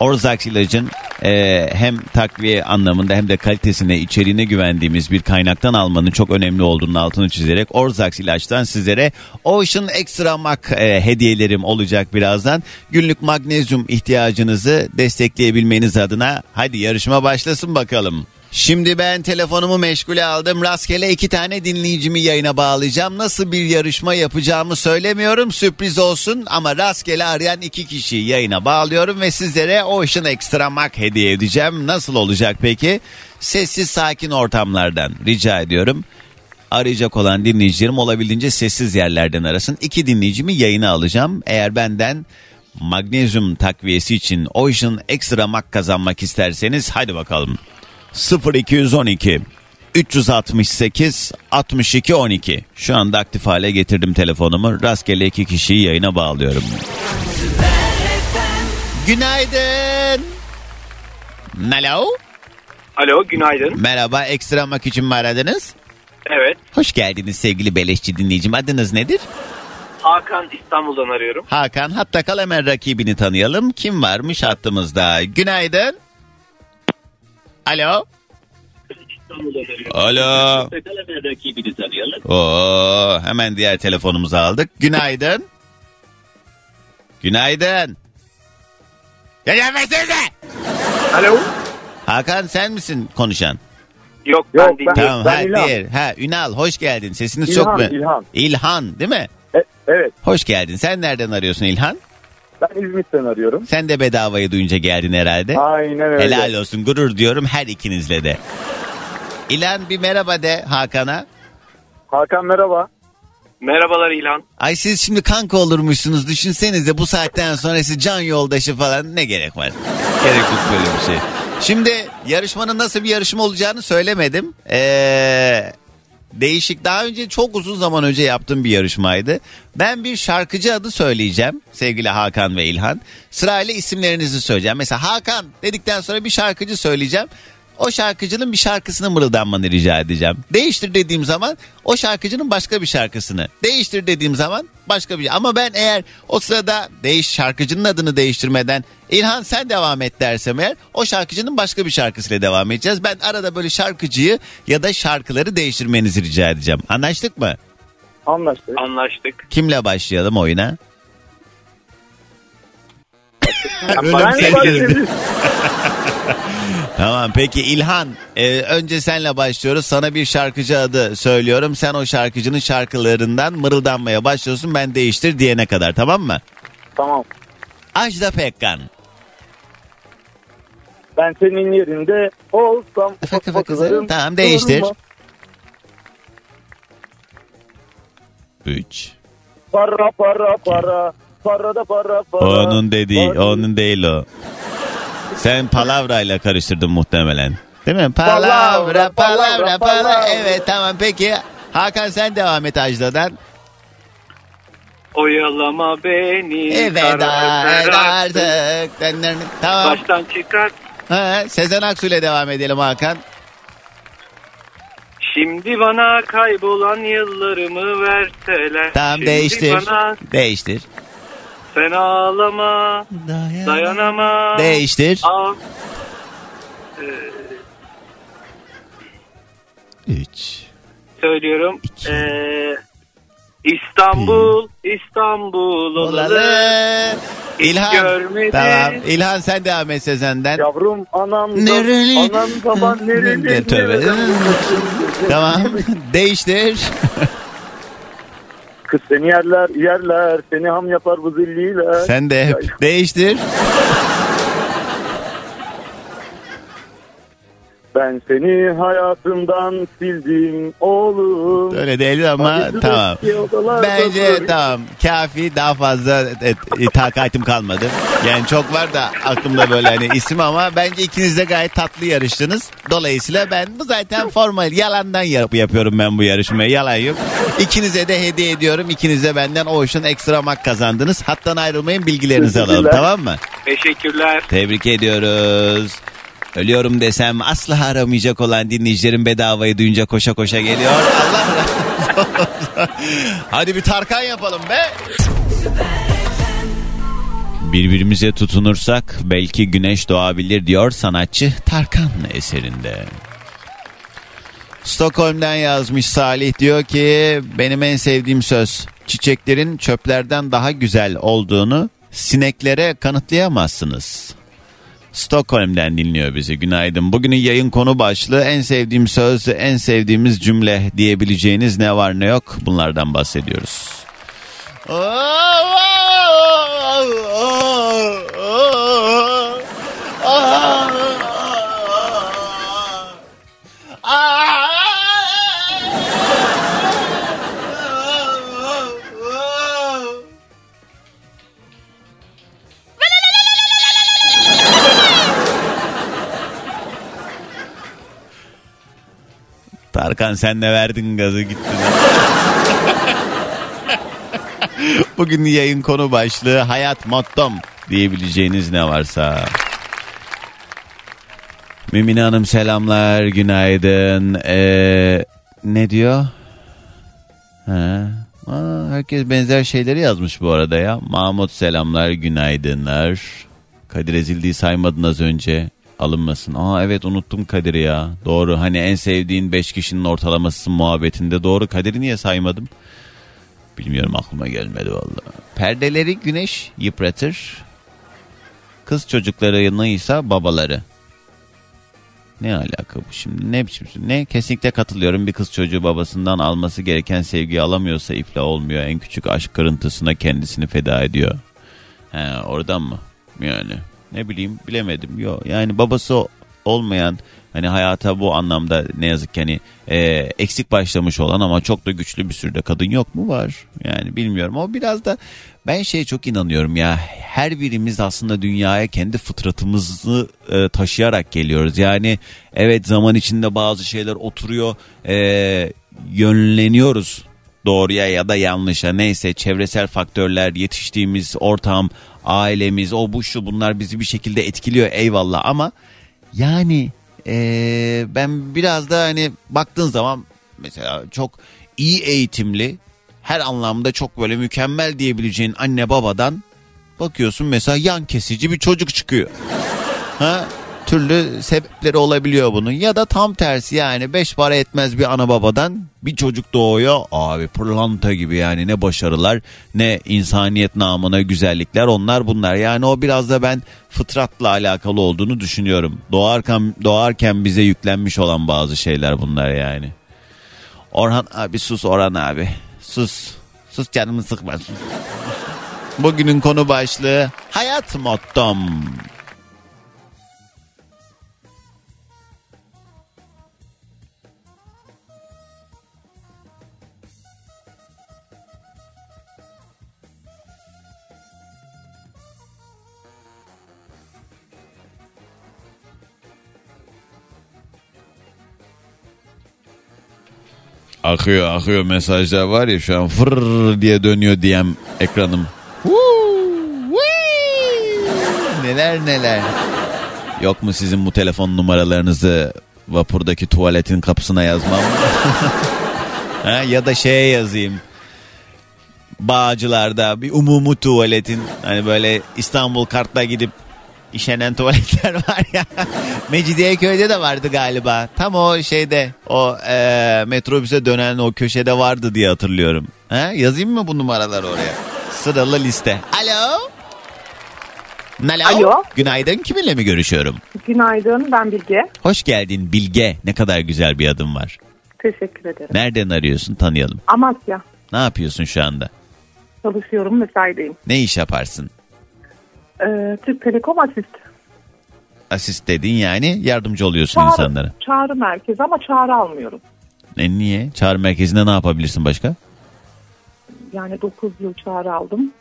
Orzax ilacın e, hem takviye anlamında hem de kalitesine, içeriğine güvendiğimiz bir kaynaktan almanın çok önemli olduğunun altını çizerek Orzax ilaçtan sizlere Ocean Extra Mag e, hediyelerim olacak birazdan. Günlük magnezyum ihtiyacınızı destekleyebilmeniz adına hadi yarışma başlasın bakalım. Şimdi ben telefonumu meşgule aldım. Rastgele iki tane dinleyicimi yayına bağlayacağım. Nasıl bir yarışma yapacağımı söylemiyorum. Sürpriz olsun ama rastgele arayan iki kişiyi yayına bağlıyorum ve sizlere Ocean Extra Mag hediye edeceğim. Nasıl olacak peki? Sessiz sakin ortamlardan rica ediyorum. Arayacak olan dinleyicilerim olabildiğince sessiz yerlerden arasın. İki dinleyicimi yayına alacağım. Eğer benden magnezyum takviyesi için Ocean Extra Mag kazanmak isterseniz hadi bakalım. 0212 368 62 12. Şu anda aktif hale getirdim telefonumu. Rastgele iki kişiyi yayına bağlıyorum. Günaydın. Alo. Alo günaydın. Merhaba ekstra mak için mi aradınız? Evet. Hoş geldiniz sevgili beleşçi dinleyicim. Adınız nedir? Hakan İstanbul'dan arıyorum. Hakan. Hatta kal hemen rakibini tanıyalım. Kim varmış hattımızda? Günaydın. Alo. Alo. Oo, hemen diğer telefonumuzu aldık. Günaydın. Günaydın. Ya gelmesenize. Alo. Hakan sen misin konuşan? Yok, Yok, ben değilim. ben- Tamam ha İlhan. diğer. Ha Ünal hoş geldin. Sesiniz İlhan, çok mu? İlhan. İlhan değil mi? E- evet. Hoş geldin. Sen nereden arıyorsun İlhan? Ben İzmit'ten arıyorum. Sen de bedavayı duyunca geldin herhalde. Aynen öyle. Helal olsun gurur diyorum her ikinizle de. İlan bir merhaba de Hakan'a. Hakan merhaba. Merhabalar İlhan. Ay siz şimdi kanka olurmuşsunuz düşünsenize bu saatten sonra siz can yoldaşı falan ne gerek var? Gerek yok böyle bir şey. Şimdi yarışmanın nasıl bir yarışma olacağını söylemedim. Ee, değişik daha önce çok uzun zaman önce yaptığım bir yarışmaydı. Ben bir şarkıcı adı söyleyeceğim sevgili Hakan ve İlhan. Sırayla isimlerinizi söyleyeceğim. Mesela Hakan dedikten sonra bir şarkıcı söyleyeceğim. O şarkıcının bir şarkısını mırıldanmanı rica edeceğim. Değiştir dediğim zaman o şarkıcının başka bir şarkısını. Değiştir dediğim zaman başka bir Ama ben eğer o sırada değiş şarkıcının adını değiştirmeden İlhan sen devam et dersem eğer o şarkıcının başka bir şarkısıyla devam edeceğiz. Ben arada böyle şarkıcıyı ya da şarkıları değiştirmenizi rica edeceğim. Anlaştık mı? Anlaştık. Anlaştık. Kimle başlayalım oyuna? Ben başlayayım. (laughs) Tamam peki İlhan e, önce senle başlıyoruz. Sana bir şarkıcı adı söylüyorum. Sen o şarkıcının şarkılarından mırıldanmaya başlıyorsun. Ben değiştir diyene kadar tamam mı? Tamam. Ajda Pekkan. Ben senin yerinde olsam Ufak ufak kızarım. Tamam, değiştir. durma. 3. Para para para. Para da para para. Onun dediği, onun değil o. Sen palavrayla karıştırdın muhtemelen. Değil mi? Palavra, Palavra, palavra. Evet tamam peki. Hakan sen devam et Ajda'dan. Oyalama beni. Evet artık. artık. Tamam. Baştan çıkar. Ha, Sezen Aksu ile devam edelim Hakan. Şimdi bana kaybolan yıllarımı verseler. Tamam Şimdi değiştir. bana Değiştir. Sen ağlama. Dayanama. Değiştir. Al. 3. Söylüyorum. İki. Ee, İstanbul, İstanbul. Olalı. İlhan. görmedi. Tamam. İlhan sen devam et Sezen'den. Yavrum anam Nereli? anam baban nereli? Tövbe. tamam. Değiştir. Kız seni yerler yerler seni ham yapar bu zilliler. Sen de hep değiştir. (laughs) Ben seni hayatımdan sildim oğlum. Öyle değil ama Acısı tamam. Bence tamam kafi daha fazla e, e, takatim kalmadı. Yani çok var da aklımda böyle hani isim ama bence ikiniz de gayet tatlı yarıştınız. Dolayısıyla ben bu zaten formal yalandan yap, yapıyorum ben bu yarışmayı yalan yok. İkinize de hediye ediyorum. İkiniz de benden Ocean Extra Mac kazandınız. Hattan ayrılmayın bilgilerinizi alalım tamam mı? Teşekkürler. Tebrik ediyoruz. Ölüyorum desem asla aramayacak olan dinleyicilerin bedavayı duyunca koşa koşa geliyor. (laughs) Allah. Hadi bir Tarkan yapalım be. Birbirimize tutunursak belki güneş doğabilir diyor sanatçı Tarkan eserinde. Stockholm'den yazmış Salih diyor ki benim en sevdiğim söz çiçeklerin çöplerden daha güzel olduğunu sineklere kanıtlayamazsınız. Stockholm'den dinliyor bizi. Günaydın. Bugünün yayın konu başlığı en sevdiğim söz, en sevdiğimiz cümle diyebileceğiniz ne var ne yok bunlardan bahsediyoruz. Tarkan sen de verdin gazı gittin. (laughs) Bugün yayın konu başlığı hayat mottom diyebileceğiniz ne varsa. Mümine Hanım selamlar günaydın. Ee, ne diyor? Ha. Aa, herkes benzer şeyleri yazmış bu arada ya. Mahmut selamlar günaydınlar. Kadir Ezildi'yi saymadın az önce. Alınmasın. Aa evet unuttum Kadir'i ya. Doğru hani en sevdiğin 5 kişinin ortalaması muhabbetinde. Doğru Kadir'i niye saymadım? Bilmiyorum aklıma gelmedi vallahi. Perdeleri güneş yıpratır. Kız çocukları ise babaları. Ne alaka bu şimdi? Ne biçim? Ne? Kesinlikle katılıyorum. Bir kız çocuğu babasından alması gereken sevgiyi alamıyorsa iflah olmuyor. En küçük aşk kırıntısına kendisini feda ediyor. He, oradan mı? Yani ne bileyim bilemedim. Yok yani babası olmayan hani hayata bu anlamda ne yazık ki hani e, eksik başlamış olan ama çok da güçlü bir sürü de kadın yok mu var? Yani bilmiyorum ama biraz da ben şeye çok inanıyorum ya her birimiz aslında dünyaya kendi fıtratımızı e, taşıyarak geliyoruz. Yani evet zaman içinde bazı şeyler oturuyor e, yönleniyoruz doğruya ya da yanlışa neyse çevresel faktörler yetiştiğimiz ortam ailemiz o bu şu bunlar bizi bir şekilde etkiliyor eyvallah ama yani eee, ben biraz da hani baktığın zaman mesela çok iyi eğitimli her anlamda çok böyle mükemmel diyebileceğin anne babadan bakıyorsun mesela yan kesici bir çocuk çıkıyor. Ha? Türlü sebepleri olabiliyor bunun. Ya da tam tersi yani beş para etmez bir ana babadan bir çocuk doğuyor. Abi pırlanta gibi yani ne başarılar ne insaniyet namına güzellikler onlar bunlar. Yani o biraz da ben fıtratla alakalı olduğunu düşünüyorum. Doğarken doğarken bize yüklenmiş olan bazı şeyler bunlar yani. Orhan abi sus Orhan abi. Sus. Sus canımı sıkma. Bugünün konu başlığı hayat mottom. Akıyor akıyor mesajlar var ya şu an fır diye dönüyor diyem ekranım. Neler neler. Yok mu sizin bu telefon numaralarınızı vapurdaki tuvaletin kapısına yazmam? (laughs) ha, ya da şeye yazayım. Bağcılarda bir umumi tuvaletin hani böyle İstanbul kartla gidip işenen tuvaletler (laughs) var ya. Mecidiyeköy'de de vardı galiba. Tam o şeyde o e, metrobüse dönen o köşede vardı diye hatırlıyorum. Ha, yazayım mı bu numaraları oraya? Sıralı liste. Alo. Alo. Alo. Günaydın kiminle mi görüşüyorum? Günaydın ben Bilge. Hoş geldin Bilge. Ne kadar güzel bir adım var. Teşekkür ederim. Nereden arıyorsun tanıyalım. Amasya. Ne yapıyorsun şu anda? Çalışıyorum mesaideyim. Ne iş yaparsın? Ee, Türk Telekom asist. Asist dediğin yani yardımcı oluyorsun Çağrı, insanlara. çağrı merkezi ama çağrı almıyorum. E niye? Çağrı merkezinde ne yapabilirsin başka? Yani 9 yıl çağrı aldım.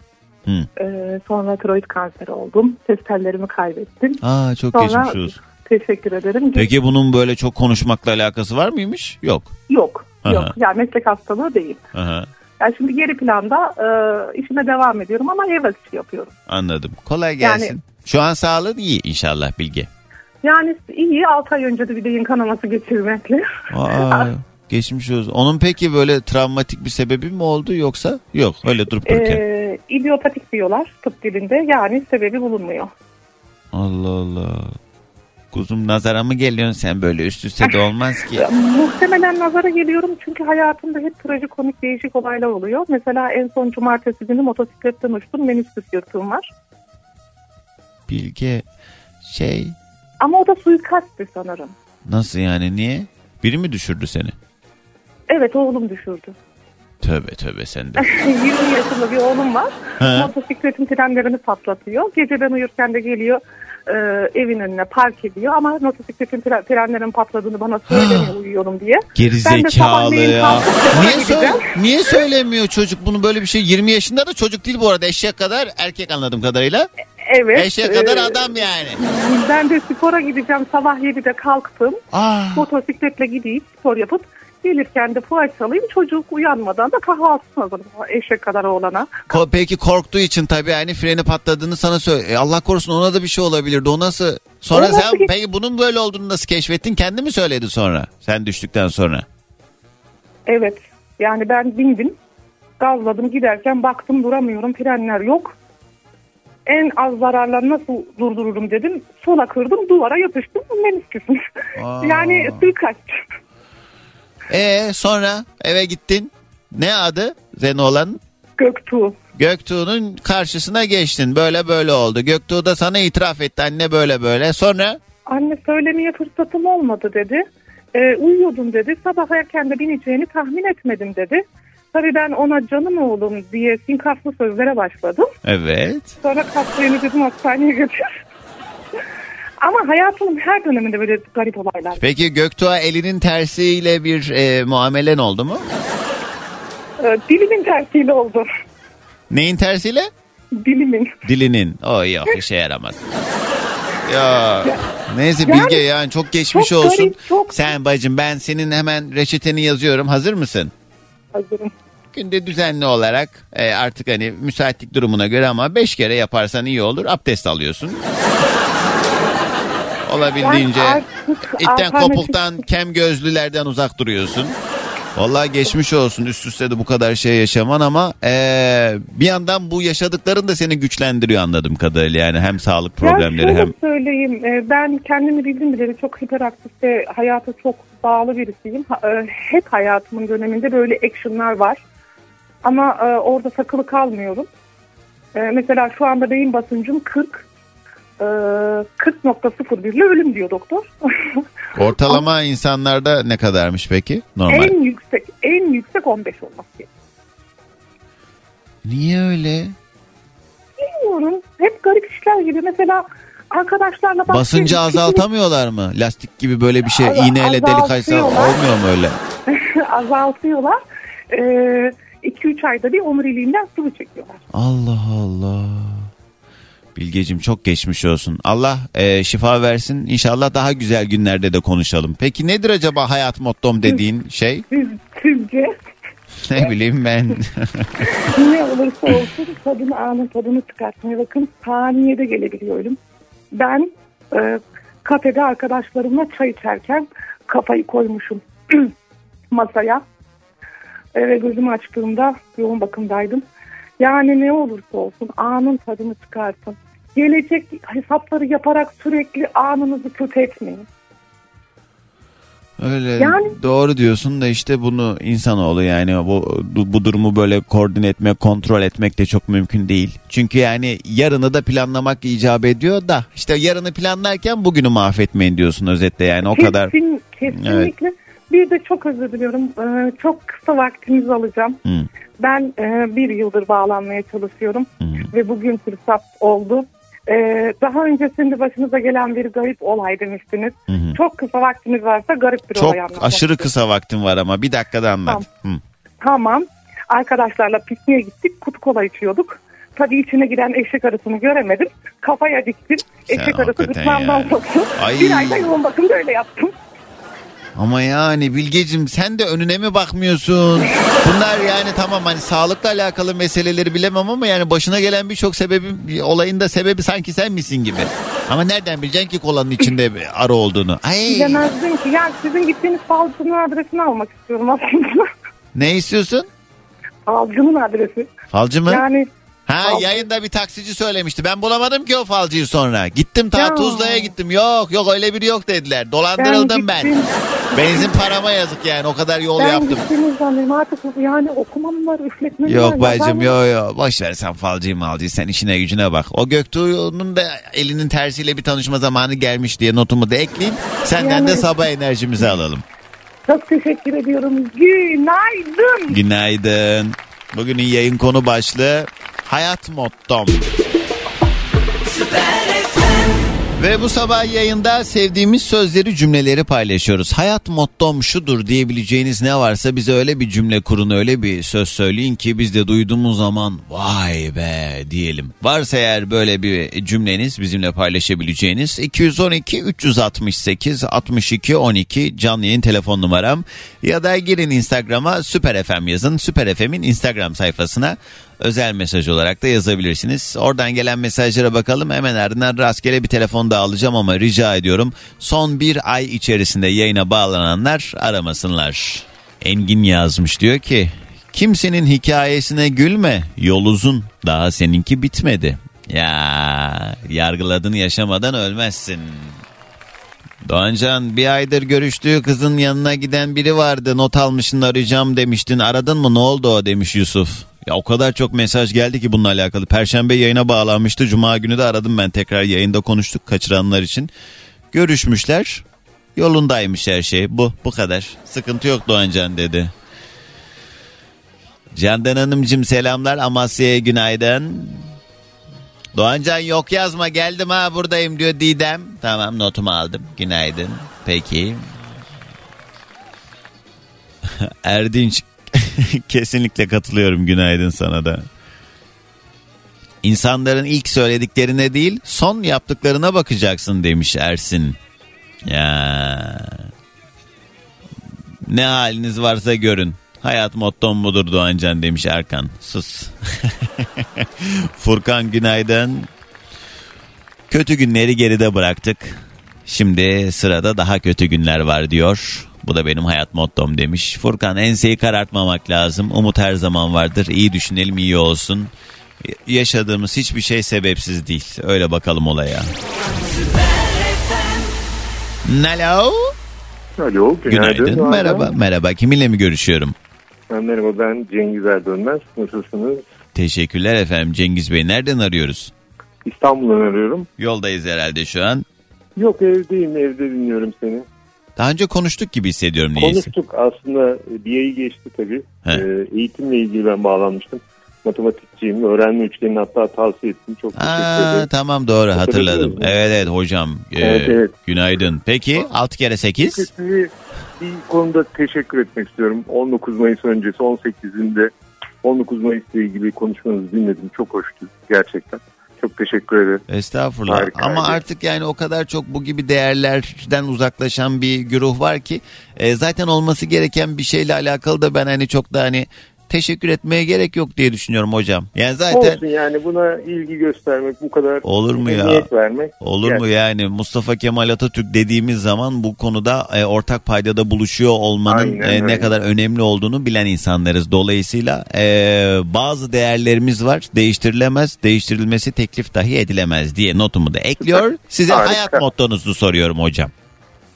Hı. Ee, sonra tiroid kanseri oldum. Ses tellerimi kaybettim. Aa çok Sonra- geçmiş olsun. Teşekkür ederim. Peki bunun böyle çok konuşmakla alakası var mıymış? Yok. Yok. Aha. Yok. Yani meslek hastalığı değil. Aha, Yani şimdi geri planda e, işime devam ediyorum ama evrak işi yapıyorum. anladım. Kolay gelsin. Yani- Şu an sağlığın iyi inşallah Bilge. Yani iyi 6 ay önce de bir beyin kanaması geçirmekle. Aa, (laughs) geçmiş olsun. Onun peki böyle travmatik bir sebebi mi oldu yoksa? Yok öyle durup dururken. Ee, idiopatik diyorlar tıp dilinde yani sebebi bulunmuyor. Allah Allah. Kuzum nazara mı geliyorsun sen böyle üst üste de olmaz ki. (laughs) Muhtemelen nazara geliyorum çünkü hayatımda hep trajikomik değişik olaylar oluyor. Mesela en son cumartesi günü motosikletten uçtum menisküs yırtığım var. Bilge şey Ama o da suikasttı sanırım. nasıl yani niye? Biri mi düşürdü seni? Evet oğlum düşürdü. Tövbe tövbe sen de. (laughs) 20 yaşında bir oğlum var. He. Motosikletin frenlerini patlatıyor. Gece ben uyurken de geliyor e, evin önüne park ediyor. Ama motosikletin fre- frenlerin patladığını bana söylemiyor uyuyorum diye. Geri Ben de zekalı sabahleyin ya. kalkıp Niye, gideceğim. söyle, niye söylemiyor çocuk bunu böyle bir şey? 20 yaşında da çocuk değil bu arada eşek kadar erkek anladığım kadarıyla. Evet. Eşek kadar e, adam yani. Ben de spora gideceğim. Sabah 7'de kalktım. Ah. Motosikletle gideyim spor yapıp gelirken de poğaça alayım. Çocuk uyanmadan da kahvaltısını hazırlayayım. Eşek kadar oğlana. Ko- Peki korktuğu için tabii yani freni patladığını sana söyle. E, Allah korusun ona da bir şey olabilirdi. O nasıl? Sonra O nasıl sen ki- peki bunun böyle olduğunu nasıl keşfettin? Kendi mi söyledi sonra? Sen düştükten sonra. Evet. Yani ben bindim. Gazladım giderken baktım duramıyorum. Frenler yok. En az zararla nasıl durdururum dedim. Sola kırdım duvara yapıştım. Menisküsüm. Aa. yani suikast. E sonra eve gittin. Ne adı Zenoğlan? Göktuğ. Göktuğ'un karşısına geçtin. Böyle böyle oldu. Göktuğ da sana itiraf etti. Anne böyle böyle. Sonra Anne söylemeye fırsatım olmadı dedi. Ee, uyuyordum dedi. Sabah erken de bineceğini tahmin etmedim dedi. Tabii ben ona canım oğlum diye sinkaflı sözlere başladım. Evet. Sonra kalktığını dedim hastaneye götür. Ama hayatımın her döneminde böyle garip olaylar. Peki Göktuğ'a elinin tersiyle bir e, muamelen oldu mu? Ee, dilimin tersiyle oldu. Neyin tersiyle? Dilimin. Dilinin. O yok işe yaramaz. Ya neyse Yani- Bilge yani çok geçmiş Çok olsun. garip, çok- Sen bacım ben senin hemen reçeteni yazıyorum. Hazır mısın? Hazırım. Günde düzenli olarak e, artık hani müsaitlik durumuna göre ama 5 kere yaparsan iyi olur. Abdest alıyorsun. Olabildiğince itten kopuktan kem gözlülerden uzak duruyorsun. Vallahi geçmiş olsun üst üste de bu kadar şey yaşaman ama e, bir yandan bu yaşadıkların da seni güçlendiriyor anladığım kadarıyla. Yani hem sağlık problemleri hem söyleyeyim. Ben kendimi bildim bileli çok hiperaktif ve hayata çok bağlı birisiyim. Hep hayatımın döneminde böyle actionlar var. Ama orada takılı kalmıyorum. Mesela şu anda beyin basıncım 40. e, 40.01 ile ölüm diyor doktor. (laughs) ortalama insanlarda ne kadarmış peki? Normal. en yüksek en yüksek 15 olması gerekiyor. Niye öyle? Bilmiyorum. Hep garip işler gibi. Mesela arkadaşlarla Basıncı azaltamıyorlar mı? Lastik gibi böyle bir şey Az- iğneyle delik açsa olmuyor mu öyle? (laughs) azaltıyorlar. 2-3 ayda bir omuriliğinden sıvı çekiyorlar. Allah Allah. Bilgecim çok geçmiş olsun. Allah e, şifa versin. İnşallah daha güzel günlerde de konuşalım. Peki nedir acaba hayat mottom dediğin şey? Sizce ne bileyim ben. (laughs) ne olursa olsun tadını anın tadını çıkartmaya bakın saniyede gelebiliyor ölüm. Ben e, kafede arkadaşlarımla çay içerken kafayı koymuşum (clears throat) masaya. E, ve gözümü açtığımda yoğun bakımdaydım. Yani ne olursa olsun anın tadını çıkartın. Gelecek hesapları yaparak sürekli anınızı kötü etmeyin. Öyle Yani- doğru diyorsun da işte bunu insanoğlu yani bu bu durumu böyle koordine etmek, kontrol etmek de çok mümkün değil. Çünkü yani yarını da planlamak icap ediyor da işte yarını planlarken bugünü mahvetmeyin diyorsun özetle yani o kadar. Kesin, kesinlikle. Bir de çok özür diliyorum. Ee, çok kısa vaktinizi alacağım. Hı. Ben e, bir yıldır bağlanmaya çalışıyorum. Hı. Ve bugün fırsat oldu. Ee, daha öncesinde başınıza gelen bir garip olay demiştiniz. Hı hı. Çok kısa vaktiniz varsa garip bir Çok olay anlatmak aşırı istiyorum. kısa vaktim var ama bir dakikada anlat. Hı. Tamam. Arkadaşlarla pikniğe gittik. Kutu kola içiyorduk. Tabii içine giren eşek arısını göremedim. Kafaya diktim. Sen Eşek arısı gırtlağımdan soktu. Bir ayda yoğun bakımda öyle yaptım. Ama yani Bilgecim sen de önüne mi bakmıyorsun? Bunlar yani tamam hani sağlıkla alakalı meseleleri bilemem ama yani başına gelen birçok sebebin bir olayın da sebebi sanki sen misin gibi. Ama nereden bileceksin ki kolanın içinde bir (laughs) arı olduğunu? Ay Bilemezdim ki. Ya sizin gittiğiniz falcının adresini almak istiyorum aslında. ne istiyorsun? Falcının adresi. Falcı mı? Yani Ha Falcı. yayında bir taksici söylemişti. Ben bulamadım ki o falcıyı sonra. Gittim ta Ya. Tuzla'ya gittim. Yok yok öyle biri yok dediler. Dolandırıldım ben. gittim, Benzin parama yazık yani o kadar yol Ben yaptım. gittiğiniz zaman artık yani okumam var, üfletmem var. Yok bacım yazarım. yo yo boş ver sen falcıyı malcıyı sen işine gücüne bak. O Göktuğ'un da elinin tersiyle bir tanışma zamanı gelmiş diye notumu da ekleyeyim. Senden de Yani- sabah enerjimizi alalım. Çok teşekkür ediyorum. Günaydın. Günaydın. Bugünün yayın konu başlığı hayat mottom. Ve bu sabah yayında sevdiğimiz sözleri cümleleri paylaşıyoruz. Hayat mottom şudur diyebileceğiniz ne varsa bize öyle bir cümle kurun öyle bir söz söyleyin ki biz de duyduğumuz zaman vay be diyelim. Varsa eğer böyle bir cümleniz bizimle paylaşabileceğiniz 212 368 62 12 canlı yayın telefon numaram ya da girin Instagram'a Süper FM yazın. Süper FM'in Instagram sayfasına özel mesaj olarak da yazabilirsiniz. Oradan gelen mesajlara bakalım. Hemen ardından rastgele bir telefon da alacağım ama rica ediyorum. Son bir ay içerisinde yayına bağlananlar aramasınlar. Engin yazmış diyor ki kimsenin hikayesine gülme yol uzun daha seninki bitmedi. Ya yargıladın yaşamadan ölmezsin. Doğancan bir aydır görüştüğü kızın yanına giden biri vardı not almışsın arayacağım demiştin aradın mı ne oldu o demiş Yusuf. Ya o kadar çok mesaj geldi ki bununla alakalı. Perşembe yayına bağlanmıştı. Cuma günü de aradım ben tekrar yayında konuştuk kaçıranlar için. Görüşmüşler. Yolundaymış her şey. Bu bu kadar. Sıkıntı yok Doğancan dedi. Candan Hanımcığım selamlar Amasya'ya günaydın. Doğancan yok yazma geldim ha buradayım diyor Didem. Tamam notumu aldım günaydın. Peki. (laughs) Erdinç (laughs) kesinlikle katılıyorum günaydın sana da. İnsanların ilk söylediklerine değil son yaptıklarına bakacaksın demiş Ersin. Ya. Ne haliniz varsa görün. Hayat mottom budur Doğancan demiş Erkan. Sus. (laughs) Furkan günaydın. Kötü günleri geride bıraktık. Şimdi sırada daha kötü günler var diyor. Bu da benim hayat mottom demiş. Furkan enseyi karartmamak lazım. Umut her zaman vardır. İyi düşünelim iyi olsun. Yaşadığımız hiçbir şey sebepsiz değil. Öyle bakalım olaya. Hello. Alo, günaydın. Günaydın. Merhaba. Merhaba. Kiminle mi görüşüyorum? Ha, Merhaba ben Cengiz Erdönmez. Nasılsınız? Teşekkürler efendim Cengiz Bey. Nereden arıyoruz? İstanbul'dan arıyorum. Yoldayız herhalde şu an. Yok evdeyim evde dinliyorum seni. Daha önce konuştuk gibi hissediyorum neyse. Konuştuk aslında bir ayı geçti tabii. He. Ee, eğitimle ilgili ben bağlanmıştım. Matematikçiyim. Öğrenme üçgenini hatta tavsiye ettim. Çok teşekkür ederim. tamam doğru hatırladım. Evet evet hocam. Ee, Evet, evet. Günaydın. Peki 6 kere 8. Bir konuda teşekkür etmek istiyorum. 19 Mayıs öncesi 18'inde 19 Mayıs'la ilgili konuşmanızı dinledim. Çok hoştu gerçekten. Çok teşekkür ederim. Estağfurullah. Harikaydı. Ama artık yani o kadar çok bu gibi değerlerden uzaklaşan bir güruh var ki e, zaten olması gereken bir şeyle alakalı da ben hani çok da hani teşekkür etmeye gerek yok diye düşünüyorum hocam. Yani zaten Olsun yani buna ilgi göstermek bu kadar Olur mu ya? vermek. Olur mu yani Mustafa Kemal Atatürk dediğimiz zaman bu konuda e, ortak paydada buluşuyor olmanın Aynen e, ne öyle. kadar önemli olduğunu bilen insanlarız. Dolayısıyla e, bazı değerlerimiz var değiştirilemez değiştirilmesi teklif dahi edilemez diye notumu da ekliyor. Size Harika. hayat mottonuzu soruyorum hocam.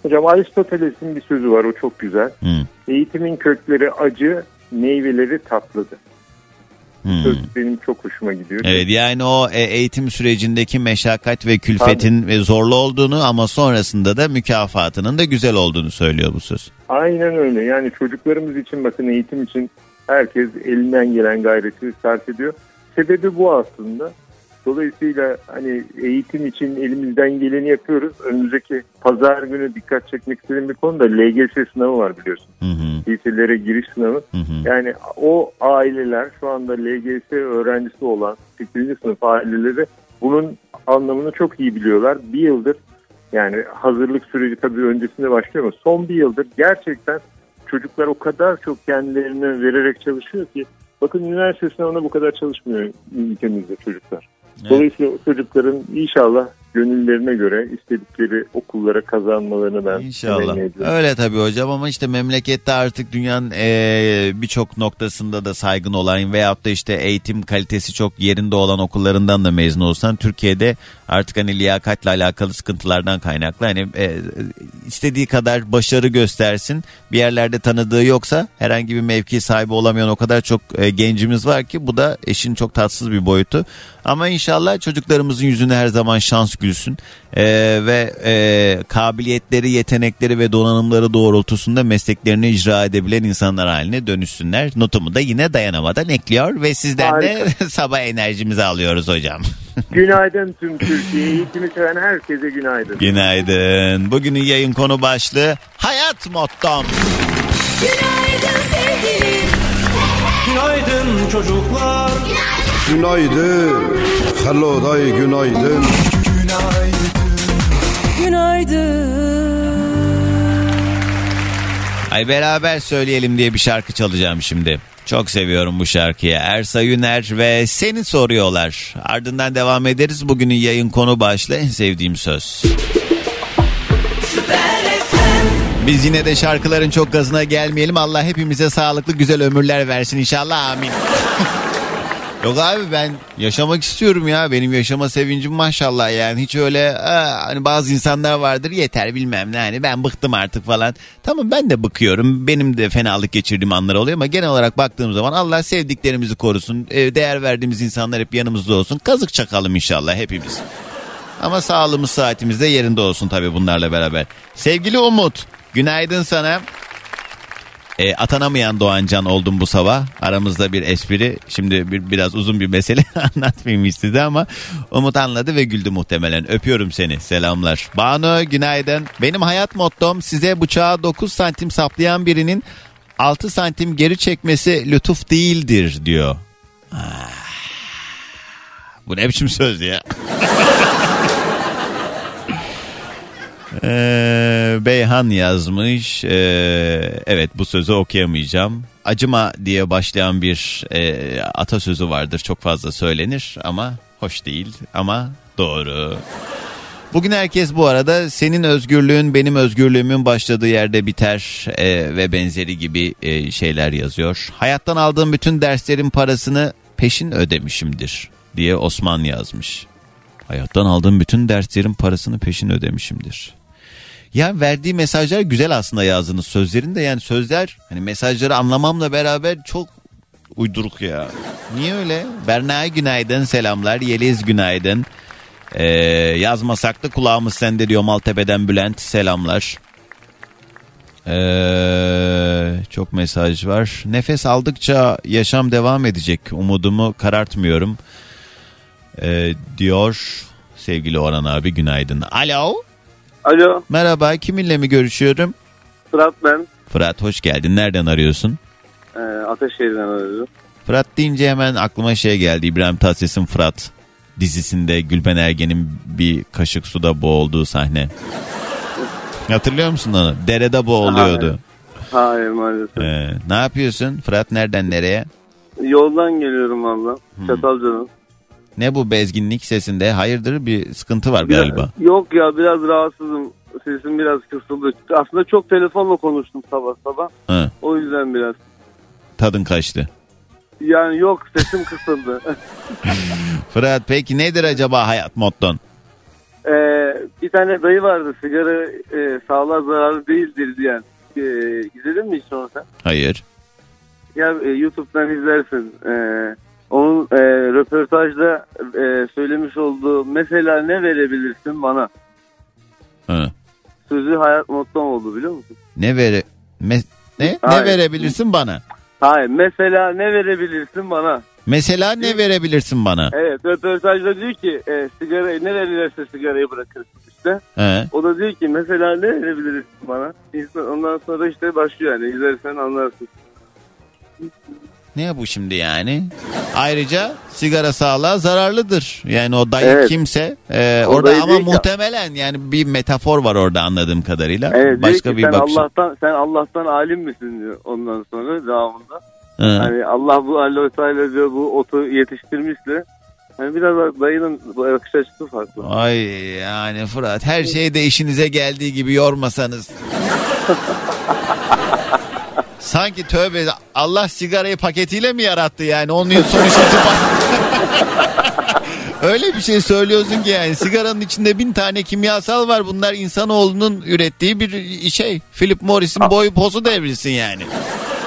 Hocam Aristoteles'in bir sözü var o çok güzel. Hı. Eğitimin kökleri acı, meyveleri tatlıdır. Hmm. Söz benim çok hoşuma gidiyor. Evet yani o e, eğitim sürecindeki meşakkat ve külfetin ve zorlu olduğunu ama sonrasında da mükafatının da güzel olduğunu söylüyor bu söz. Aynen öyle. Yani çocuklarımız için bakın eğitim için herkes elinden gelen gayreti sarf ediyor. Sebebi bu aslında. Dolayısıyla hani eğitim için elimizden geleni yapıyoruz. Önümüzdeki pazar günü dikkat çekmek istediğim bir konu da LGS sınavı var biliyorsun. Hı hı, Liselere giriş sınavı. hı hı. Yani o aileler şu anda LGS öğrencisi olan 8. sınıf aileleri bunun anlamını çok iyi biliyorlar. Bir yıldır yani hazırlık süreci tabii öncesinde başlıyor ama son bir yıldır gerçekten çocuklar o kadar çok kendilerini vererek çalışıyor ki bakın üniversite sınavına bu kadar çalışmıyor ülkemizde çocuklar. Evet. Dolayısıyla o çocukların inşallah gönüllerine göre istedikleri okullara kazanmalarını ben İnşallah. Öyle tabii hocam ama işte memlekette artık dünyanın eee, birçok noktasında da saygın olan veyahut da işte eğitim kalitesi çok yerinde olan okullarından da mezun olsan Türkiye'de artık hani liyakatla alakalı sıkıntılardan kaynaklı hani eee, istediği kadar başarı göstersin bir yerlerde tanıdığı yoksa herhangi bir mevki sahibi olamayan o kadar çok eee, gencimiz var ki bu da eşin çok tatsız bir boyutu. Ama inşallah çocuklarımızın yüzüne her zaman şans gülsün Ee, ve e, kabiliyetleri, yetenekleri ve donanımları doğrultusunda mesleklerini icra edebilen insanlar haline dönüşsünler. Notumu da yine dayanamadan ekliyor ve sizden de (laughs) sabah enerjimizi alıyoruz hocam. (laughs) Günaydın tüm Türkiye. Eğitimi seven herkese günaydın. Günaydın. Bugünün yayın konu başlığı hayat mottom. Günaydın sevgilim. Günaydın çocuklar. Günaydın. Hello day günaydın. Günaydın. Ay beraber söyleyelim diye bir şarkı çalacağım şimdi. Çok seviyorum bu şarkıyı. Ersa Yüner ve seni soruyorlar. Ardından devam ederiz. Bugünün yayın konu başlığı en sevdiğim söz. Biz yine de şarkıların çok gazına gelmeyelim. Allah hepimize sağlıklı güzel ömürler versin inşallah amin. (laughs) Yok abi ben yaşamak istiyorum ya. Benim yaşama sevincim maşallah yani. Hiç öyle hani bazı insanlar vardır yeter bilmem ne hani ben bıktım artık falan. Tamam ben de bıkıyorum. Benim de fenalık geçirdiğim anlar oluyor ama genel olarak baktığım zaman Allah sevdiklerimizi korusun. Değer verdiğimiz insanlar hep yanımızda olsun. Kazık çakalım inşallah hepimiz. Ama sağlığımız saatimiz de yerinde olsun tabii bunlarla beraber. Sevgili Umut, günaydın sana. E, atanamayan Doğancan oldum bu sabah. Aramızda bir espri. Şimdi bir, biraz uzun bir mesele (laughs) anlatmayayım size ama Umut anladı ve güldü muhtemelen. Öpüyorum seni. Selamlar. Banu günaydın. Benim hayat mottom size bıçağı 9 santim saplayan birinin 6 santim geri çekmesi lütuf değildir diyor. Ah. Bu ne biçim söz ya? (laughs) Ee, Beyhan yazmış. Ee, evet bu sözü okuyamayacağım. Acıma diye başlayan bir e, atasözü vardır. Çok fazla söylenir ama hoş değil ama doğru. Bugün herkes bu arada senin özgürlüğün benim özgürlüğümün başladığı yerde biter e, ve benzeri gibi e, şeyler yazıyor. Hayattan aldığım bütün derslerin parasını peşin ödemişimdir diye Osman yazmış. Hayattan aldığım bütün derslerin parasını peşin ödemişimdir. Ya verdiği mesajlar güzel aslında yazdığınız sözlerin de yani sözler hani mesajları anlamamla beraber çok uyduruk ya. Niye öyle? Berna günaydın selamlar. Yeliz günaydın. Ee, yazmasak da kulağımız sende diyor Maltepe'den Bülent selamlar. Ee, çok mesaj var. Nefes aldıkça yaşam devam edecek. Umudumu karartmıyorum. Ee, diyor sevgili Orhan abi günaydın. Alo. Alo Merhaba kiminle mi görüşüyorum? Fırat ben. Fırat hoş geldin. Nereden arıyorsun? Ee, Ateşehir'den arıyorum. Fırat deyince hemen aklıma şey geldi. İbrahim Tatlıses'in Fırat dizisinde Gülben Ergen'in bir kaşık suda boğulduğu sahne. (laughs) Hatırlıyor musun onu? Derede boğuluyordu. Hayır maalesef. Ee, ne yapıyorsun? Fırat nereden nereye? Yoldan geliyorum valla. Çatalca'dan. Ne bu bezginlik sesinde? Hayırdır bir sıkıntı var Biraz- galiba. Yok ya biraz rahatsızım. Sesim biraz kısıldı. Aslında çok telefonla konuştum sabah sabah. Hı, O yüzden biraz. tadın kaçtı. Yani yok sesim kısıldı. (laughs) Fırat peki nedir acaba hayat motton? Ee, bir tane dayı vardı sigara e, sağlığa zararlı değildir diyen. Ee, izledin mi hiç onu sen? Hayır. Ya e, YouTube'dan izlersin. Ee, onun e, röportajda e, söylemiş olduğu mesela ne verebilirsin bana? Hı. Sözü hayat mottom oldu biliyor musun? Ne vere me- ne ne Hayır. verebilirsin bana? Hayır mesela ne verebilirsin bana? Mesela ne verebilirsin bana? Evet röportajda diyor ki e, sigarayı ne verirlerse sigarayı bırakırsın işte. He. O da diyor ki mesela ne verebilirsin bana? İnsan, ondan sonra işte başlıyor yani izlersen anlarsın. Ne bu şimdi yani? Ayrıca sigara sağlığa zararlıdır. Yani o dayı Evet. kimse e, O orada dayı ama muhtemelen yani bir metafor var orada anladığım kadarıyla. Evet Başka bir sen bakış. Allah'tan sen Allah'tan alim misin diyor ondan sonra devamında. Hı. Hani Allah bu Teala diyor bu otu yetiştirmişse hani biraz dayının bakış açısı farklı. Ay yani Fırat her şey de işinize geldiği gibi yormasanız. (laughs) Sanki tövbe Allah sigarayı paketiyle mi yarattı yani? Onun sonuç (laughs) Öyle bir şey söylüyorsun ki yani sigaranın içinde bin tane kimyasal var. Bunlar insanoğlunun ürettiği bir şey. Philip Morris'in boyu pozu devrilsin yani.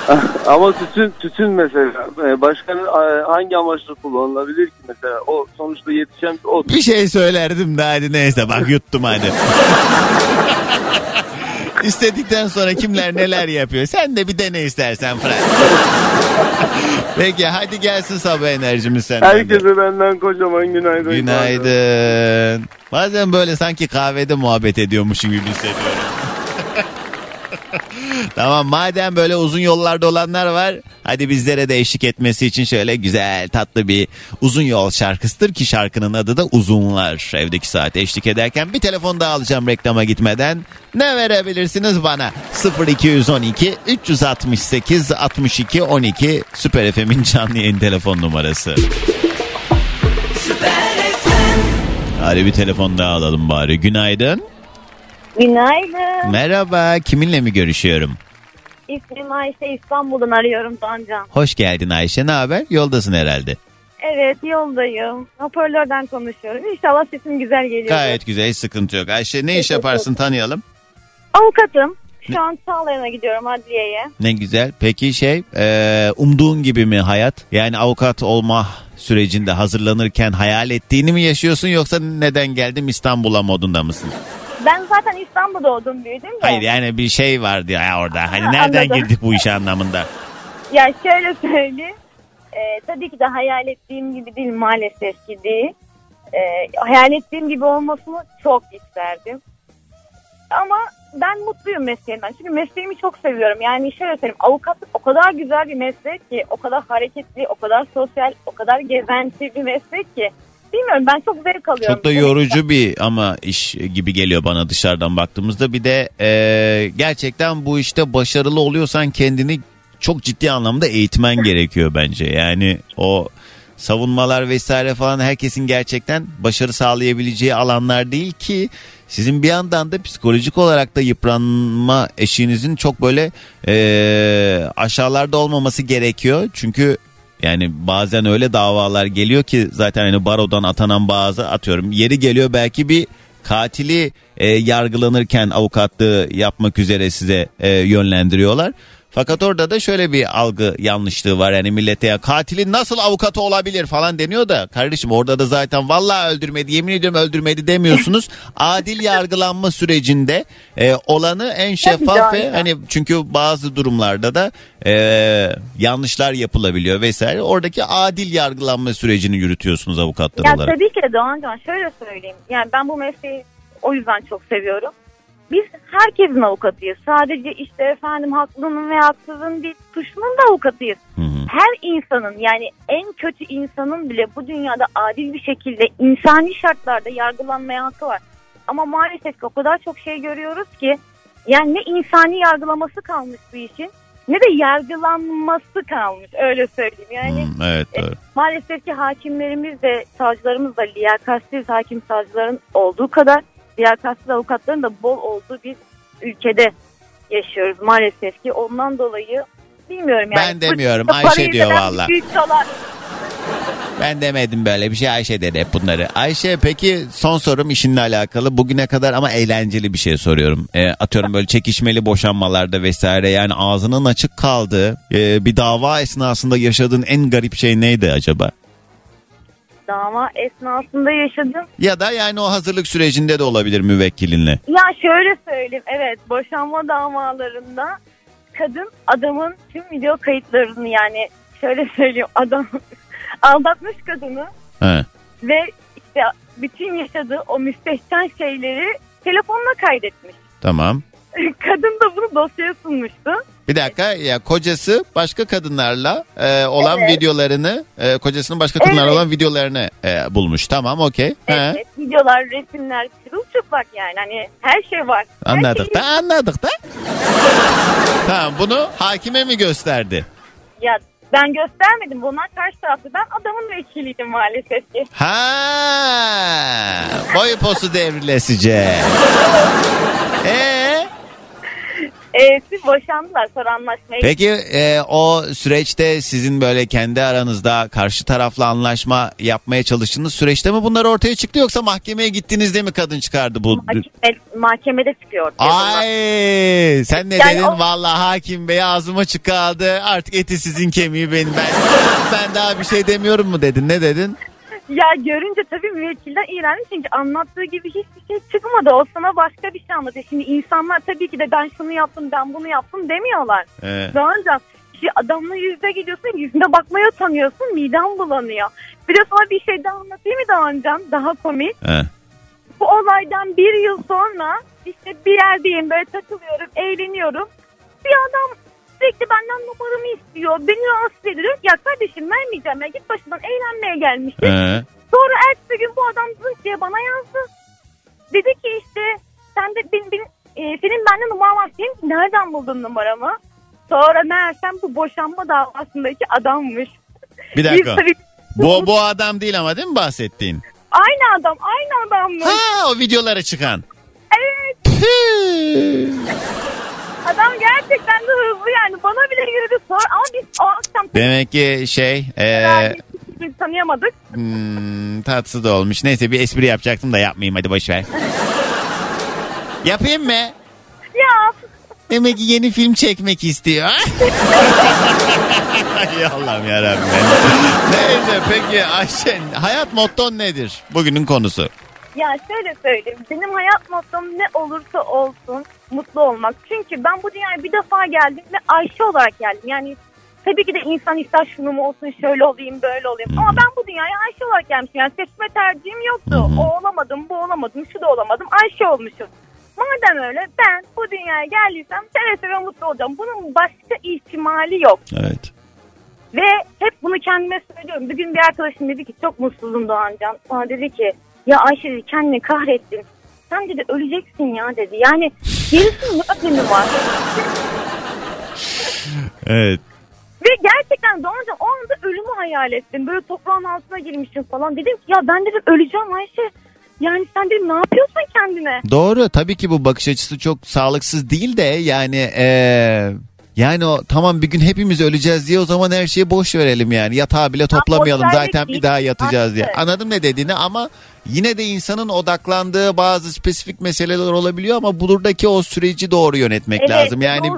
(laughs) Ama tütün tütün mesela e, başka e, hangi amaçla kullanılabilir ki mesela o sonuçta yetişen bir ot. Bir şey söylerdim de hadi neyse bak yuttum hadi. (laughs) İstedikten sonra kimler neler yapıyor. Sen de bir dene istersen Fırat. (laughs) Peki hadi gelsin sabah enerjimiz senden. de. Herkese benden kocaman günaydın. Günaydın. Bazen böyle sanki kahvede muhabbet ediyormuşum gibi hissediyorum. Tamam madem böyle uzun yollarda olanlar var hadi bizlere de eşlik etmesi için şöyle güzel tatlı bir uzun yol şarkısıdır ki şarkının adı da Uzunlar. Evdeki saat eşlik ederken bir telefon daha alacağım reklama gitmeden. Ne verebilirsiniz bana? 0212 368 62 12 Süper FM'in canlı yayın telefon numarası. Hadi bir telefon daha alalım bari. Günaydın. Günaydın. Merhaba. Kiminle mi görüşüyorum? İsmim Ayşe İstanbul'dan arıyorum Doğancan. Hoş geldin Ayşe. Ne haber? Yoldasın herhalde. Evet yoldayım. Hoparlörden konuşuyorum. İnşallah sesim güzel geliyor. Gayet güzel. Hiç sıkıntı yok. Ayşe ne iş yaparsın tanıyalım. Avukatım. Şu an sağlayana gidiyorum adliyeye. Ne güzel. Peki şey e, umduğun gibi mi hayat? Yani avukat olma sürecinde hazırlanırken hayal ettiğini mi yaşıyorsun yoksa neden geldim İstanbul'a modunda mısın? Ben zaten İstanbul'da doğdum büyüdüm de. Hayır yani bir şey vardı ya orada. Hani Ha, nereden anladım. girdik bu işe anlamında? (laughs) Ya şöyle söyleyeyim. Ee, tabii ki de hayal ettiğim gibi değil maalesef ki değil. Ee, hayal ettiğim gibi olmasını çok isterdim. Ama ben mutluyum mesleğimden. Çünkü mesleğimi çok seviyorum. Yani şöyle söyleyeyim avukatlık o kadar güzel bir meslek ki, o kadar hareketli, o kadar sosyal, o kadar gezenti bir meslek ki. Bilmiyorum ben çok zevk alıyorum. Çok da yorucu bir ama iş gibi geliyor bana dışarıdan baktığımızda. Bir de e, gerçekten bu işte başarılı oluyorsan kendini çok ciddi anlamda eğitmen gerekiyor bence. Yani o savunmalar vesaire falan herkesin gerçekten başarı sağlayabileceği alanlar değil ki sizin bir yandan da psikolojik olarak da yıpranma eşiğinizin çok böyle e, aşağılarda olmaması gerekiyor. Çünkü yani bazen öyle davalar geliyor ki zaten hani barodan atanan bazı atıyorum yeri geliyor belki bir katili e, yargılanırken avukatlığı yapmak üzere size e, yönlendiriyorlar. Fakat orada da şöyle bir algı yanlışlığı var yani millete ya katilin nasıl avukatı olabilir falan deniyor da kardeşim orada da zaten vallahi öldürmedi yemin ediyorum öldürmedi demiyorsunuz. (laughs) Adil yargılanma sürecinde e, olanı en şeffaf ve hani çünkü bazı durumlarda da e, yanlışlar yapılabiliyor vesaire. Oradaki adil yargılanma sürecini yürütüyorsunuz avukatlar Ya olarak. tabii ki de Doğancan şöyle söyleyeyim. Yani ben bu mesleği o yüzden çok seviyorum. Biz herkesin avukatıyız. Sadece işte efendim haklının ve haksızın değil suçlunun da avukatıyız. Her insanın yani en kötü insanın bile bu dünyada adil bir şekilde insani şartlarda yargılanmaya hakkı var. Ama maalesef ki o kadar çok şey görüyoruz ki yani ne insani yargılaması kalmış bu işin ne de yargılanması kalmış öyle söyleyeyim. Yani Hmm, evet doğru. Maalesef ki hakimlerimiz de savcılarımız da liyakatsiz hakim savcıların olduğu kadar liyakatsiz avukatların da bol olduğu bir ülkede yaşıyoruz maalesef ki. Ondan dolayı bilmiyorum yani. Ben demiyorum, Ayşe diyor valla. Ben demedim böyle bir şey Ayşe dedi hep bunları. Ayşe peki son sorum işinle alakalı bugüne kadar ama eğlenceli bir şey soruyorum. E, atıyorum böyle çekişmeli boşanmalarda vesaire yani ağzının açık kaldığı e, bir dava esnasında yaşadığın en garip şey neydi acaba? Dava esnasında yaşadım. Ya da yani o hazırlık sürecinde de olabilir müvekkilinle. Ya şöyle söyleyeyim evet boşanma davalarında kadın adamın tüm video kayıtlarını yani şöyle söyleyeyim adam (laughs) aldatmış kadını He. ve işte bütün yaşadığı o müstehcen şeyleri telefonla kaydetmiş. Tamam. (laughs) Kadın da bunu dosyaya sunmuştu. Bir dakika ya kocası başka kadınlarla e, olan Evet. videolarını e, kocasının başka kadınlarla Evet. olan videolarını e, bulmuş. Tamam okey. He. Evet, videolar, resimler, çırılçıplak yani hani her şey var. Her Anladık şeyi- da anladık da. tamam bunu hakime mi gösterdi? Ya ben göstermedim. Bunlar karşı taraflı. Ben adamın vekiliydim maalesef ki. Ha, boy posu devrilesice. (laughs) Ee, Siz boşandılar sonra anlaşmaya peki e, o süreçte sizin böyle kendi aranızda karşı tarafla anlaşma yapmaya çalıştığınız süreçte mi bunlar ortaya çıktı yoksa mahkemeye gittiğinizde mi kadın çıkardı bu? mahkeme- mahkemede çıkıyor. Ay sen ne Yani dedin? o- Vallahi hakim bey ağzıma çıkardı. Artık eti sizin kemiği benim. Ben, ben daha bir şey demiyorum mu dedin? Ne dedin? Ya görünce tabii müvekkilden iğrendim çünkü anlattığı gibi hiçbir şey çıkmadı. O sana başka bir şey anlatıyor. Şimdi insanlar tabii ki de ben şunu yaptım ben bunu yaptım demiyorlar. Ee, Doğancan işte adamla yüzde gidiyorsun yüzüne bakmaya utanıyorsun midem bulanıyor. Bir de sana bir şey daha anlatayım mı Doğancan daha komik. he. Bu olaydan bir yıl sonra işte bir yerdeyim böyle takılıyorum eğleniyorum. Bir adam sürekli benden numaramı istiyor. Beni rahatsız ediyor. Ya kardeşim vermeyeceğim ya git başından eğlenmeye gelmiştik. Ee, Sonra ertesi gün bu adam zınk diye bana yazdı. Dedi ki işte sen de benim, benim, e, senin bende numaran var. Dedim ki nereden buldun numaramı? Sonra meğersem bu boşanma davasındaki adammış. bir dakika. Bu, bu adam değil ama değil mi bahsettiğin? aynı adam aynı adammış. Ha o videolara çıkan. Evet. Adam gerçekten de hızlı yani. Bana bile yürüdü sonra ama biz o akşam Demek ki şey e, herhalde hiçbirimizi tanıyamadık. hmm, tatsız da olmuş. Neyse bir espri yapacaktım da yapmayayım hadi boş ver. (laughs) Yapayım mı? Ya Demek ki yeni film çekmek istiyor. (laughs) Ay Allah'ım yarabbim. Neyse peki Ayşen hayat motton nedir? Bugünün konusu. Ya şöyle söyleyeyim. Benim hayat mottom ne olursa olsun mutlu olmak. Çünkü ben bu dünyaya bir defa geldim ve Ayşe olarak geldim. Yani tabii ki de insan ister şunu mu olsun, şöyle olayım, böyle olayım. Ama ben bu dünyaya Ayşe olarak gelmişim. Yani seçme tercihim yoktu. O olamadım, bu olamadım, şu da olamadım. Ayşe olmuşum. Madem öyle ben bu dünyaya geldiysem seve seve mutlu olacağım. Bunun başka ihtimali yok. Evet. Ve hep bunu kendime söylüyorum. Bir gün bir arkadaşım dedi ki çok mutsuzum Doğancan. Bana dedi ki ya Ayşe dedi kendini kahrettin. Sen dedi öleceksin ya dedi. Yani gerisinin ne önemi var? Evet. Ve gerçekten Doğancan o anda ölümü hayal ettim. Böyle toprağın altına girmişim falan. Dedim ki ya ben dedim öleceğim Ayşe. Yani sen dedim ne yapıyorsun kendine? Doğru tabii ki bu bakış açısı çok sağlıksız değil de yani eee, yani o tamam bir gün hepimiz öleceğiz diye o zaman her şeyi boş verelim yani yatağı bile toplamayalım zaten bir daha yatacağız diye. Anladım ne dediğini ama yine de insanın odaklandığı bazı spesifik meseleler olabiliyor ama buradaki o süreci doğru yönetmek Evet, lazım. Yani.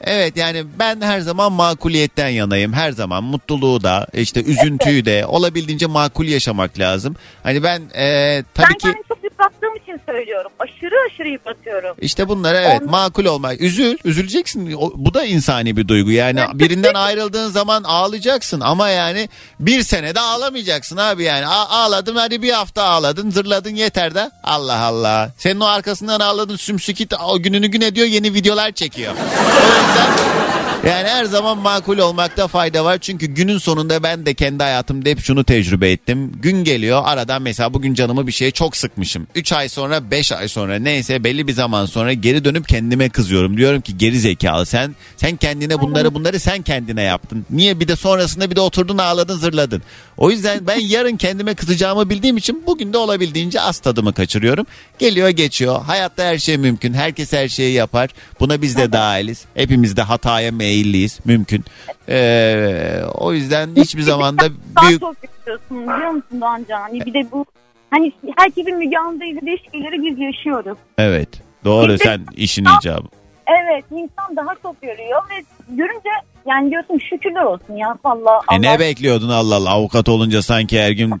Evet yani ben her zaman makuliyetten yanayım. Her zaman mutluluğu da işte üzüntüyü de olabildiğince makul yaşamak lazım. Hani ben eee, tabii ben ki çok yıprattığım için söylüyorum. Aşırı aşırı yıpratıyorum. İşte bunlara evet makul olmak. Üzül, üzüleceksin. O- bu da insani bir duygu. Yani birinden ayrıldığın zaman ağlayacaksın ama yani bir senede ağlamayacaksın abi yani. A- ağladın hadi bir hafta ağladın, zırladın yeter de. Allah Allah. Senin o arkasından ağladın sümsükit o gününü gün ediyor yeni videolar çekiyor. O yüzden yani her zaman makul olmakta fayda var. Çünkü günün sonunda ben de kendi hayatımda hep şunu tecrübe ettim. Gün geliyor aradan mesela bugün canımı bir şeye çok sıkmışım. 3 ay sonra 5 ay sonra neyse belli bir zaman sonra geri dönüp kendime kızıyorum. Diyorum ki geri zekalı sen sen kendine bunları bunları sen kendine yaptın. Niye bir de sonrasında bir de oturdun ağladın zırladın. O yüzden ben (laughs) yarın kendime kızacağımı bildiğim için bugün de olabildiğince az tadımı kaçırıyorum. Geliyor geçiyor. Hayatta her şey mümkün. Herkes her şeyi yapar. Buna biz de dahiliz. Hepimiz de hataya meyilliyiz. Mümkün. Ee, o yüzden hiçbir zaman da Daha büyük... çok yaşıyorsun biliyor musun Doğancan? Hani bir de bu hani herkesin Müge Anlı'da izlediği şeyleri biz yaşıyoruz. Evet. Doğru sen işin icabı. Evet insan daha çok görüyor ve görünce yani diyorsun şükürler olsun ya valla. E ne Allah- bekliyordun Allah Allah avukat olunca sanki her gün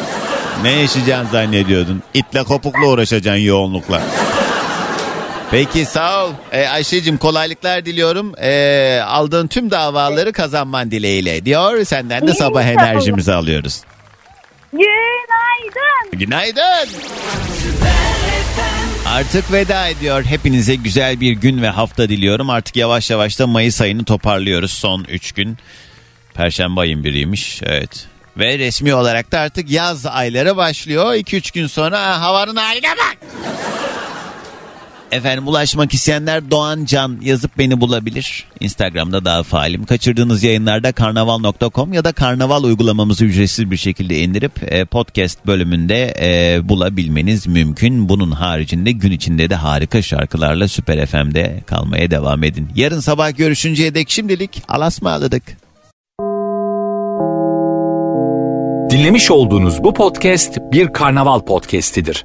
(laughs) ne yaşayacağını zannediyordun. İtle kopukla uğraşacaksın yoğunlukla. Peki sağ ol. Ee, Ayşe'cim kolaylıklar diliyorum. Ee, aldığın tüm davaları kazanman dileğiyle diyor. Senden de sabah enerjimizi alıyoruz. Günaydın. Günaydın. Artık veda ediyor. Hepinize güzel bir gün ve hafta diliyorum. Artık yavaş yavaş da Mayıs ayını toparlıyoruz. Son 3 gün. Perşembe ayın biriymiş. Evet. Ve resmi olarak da artık yaz ayları başlıyor. 2-3 gün sonra "Aa, havanın haline bak. Efendim ulaşmak isteyenler Doğan Can yazıp beni bulabilir. Instagram'da daha faalim. Kaçırdığınız yayınlarda karnaval.com ya da karnaval uygulamamızı ücretsiz bir şekilde indirip e, podcast bölümünde e, bulabilmeniz mümkün. Bunun haricinde gün içinde de harika şarkılarla Süper FM'de kalmaya devam edin. Yarın sabah görüşünceye dek şimdilik alasmaladık. Dinlemiş olduğunuz bu podcast bir karnaval podcastidir.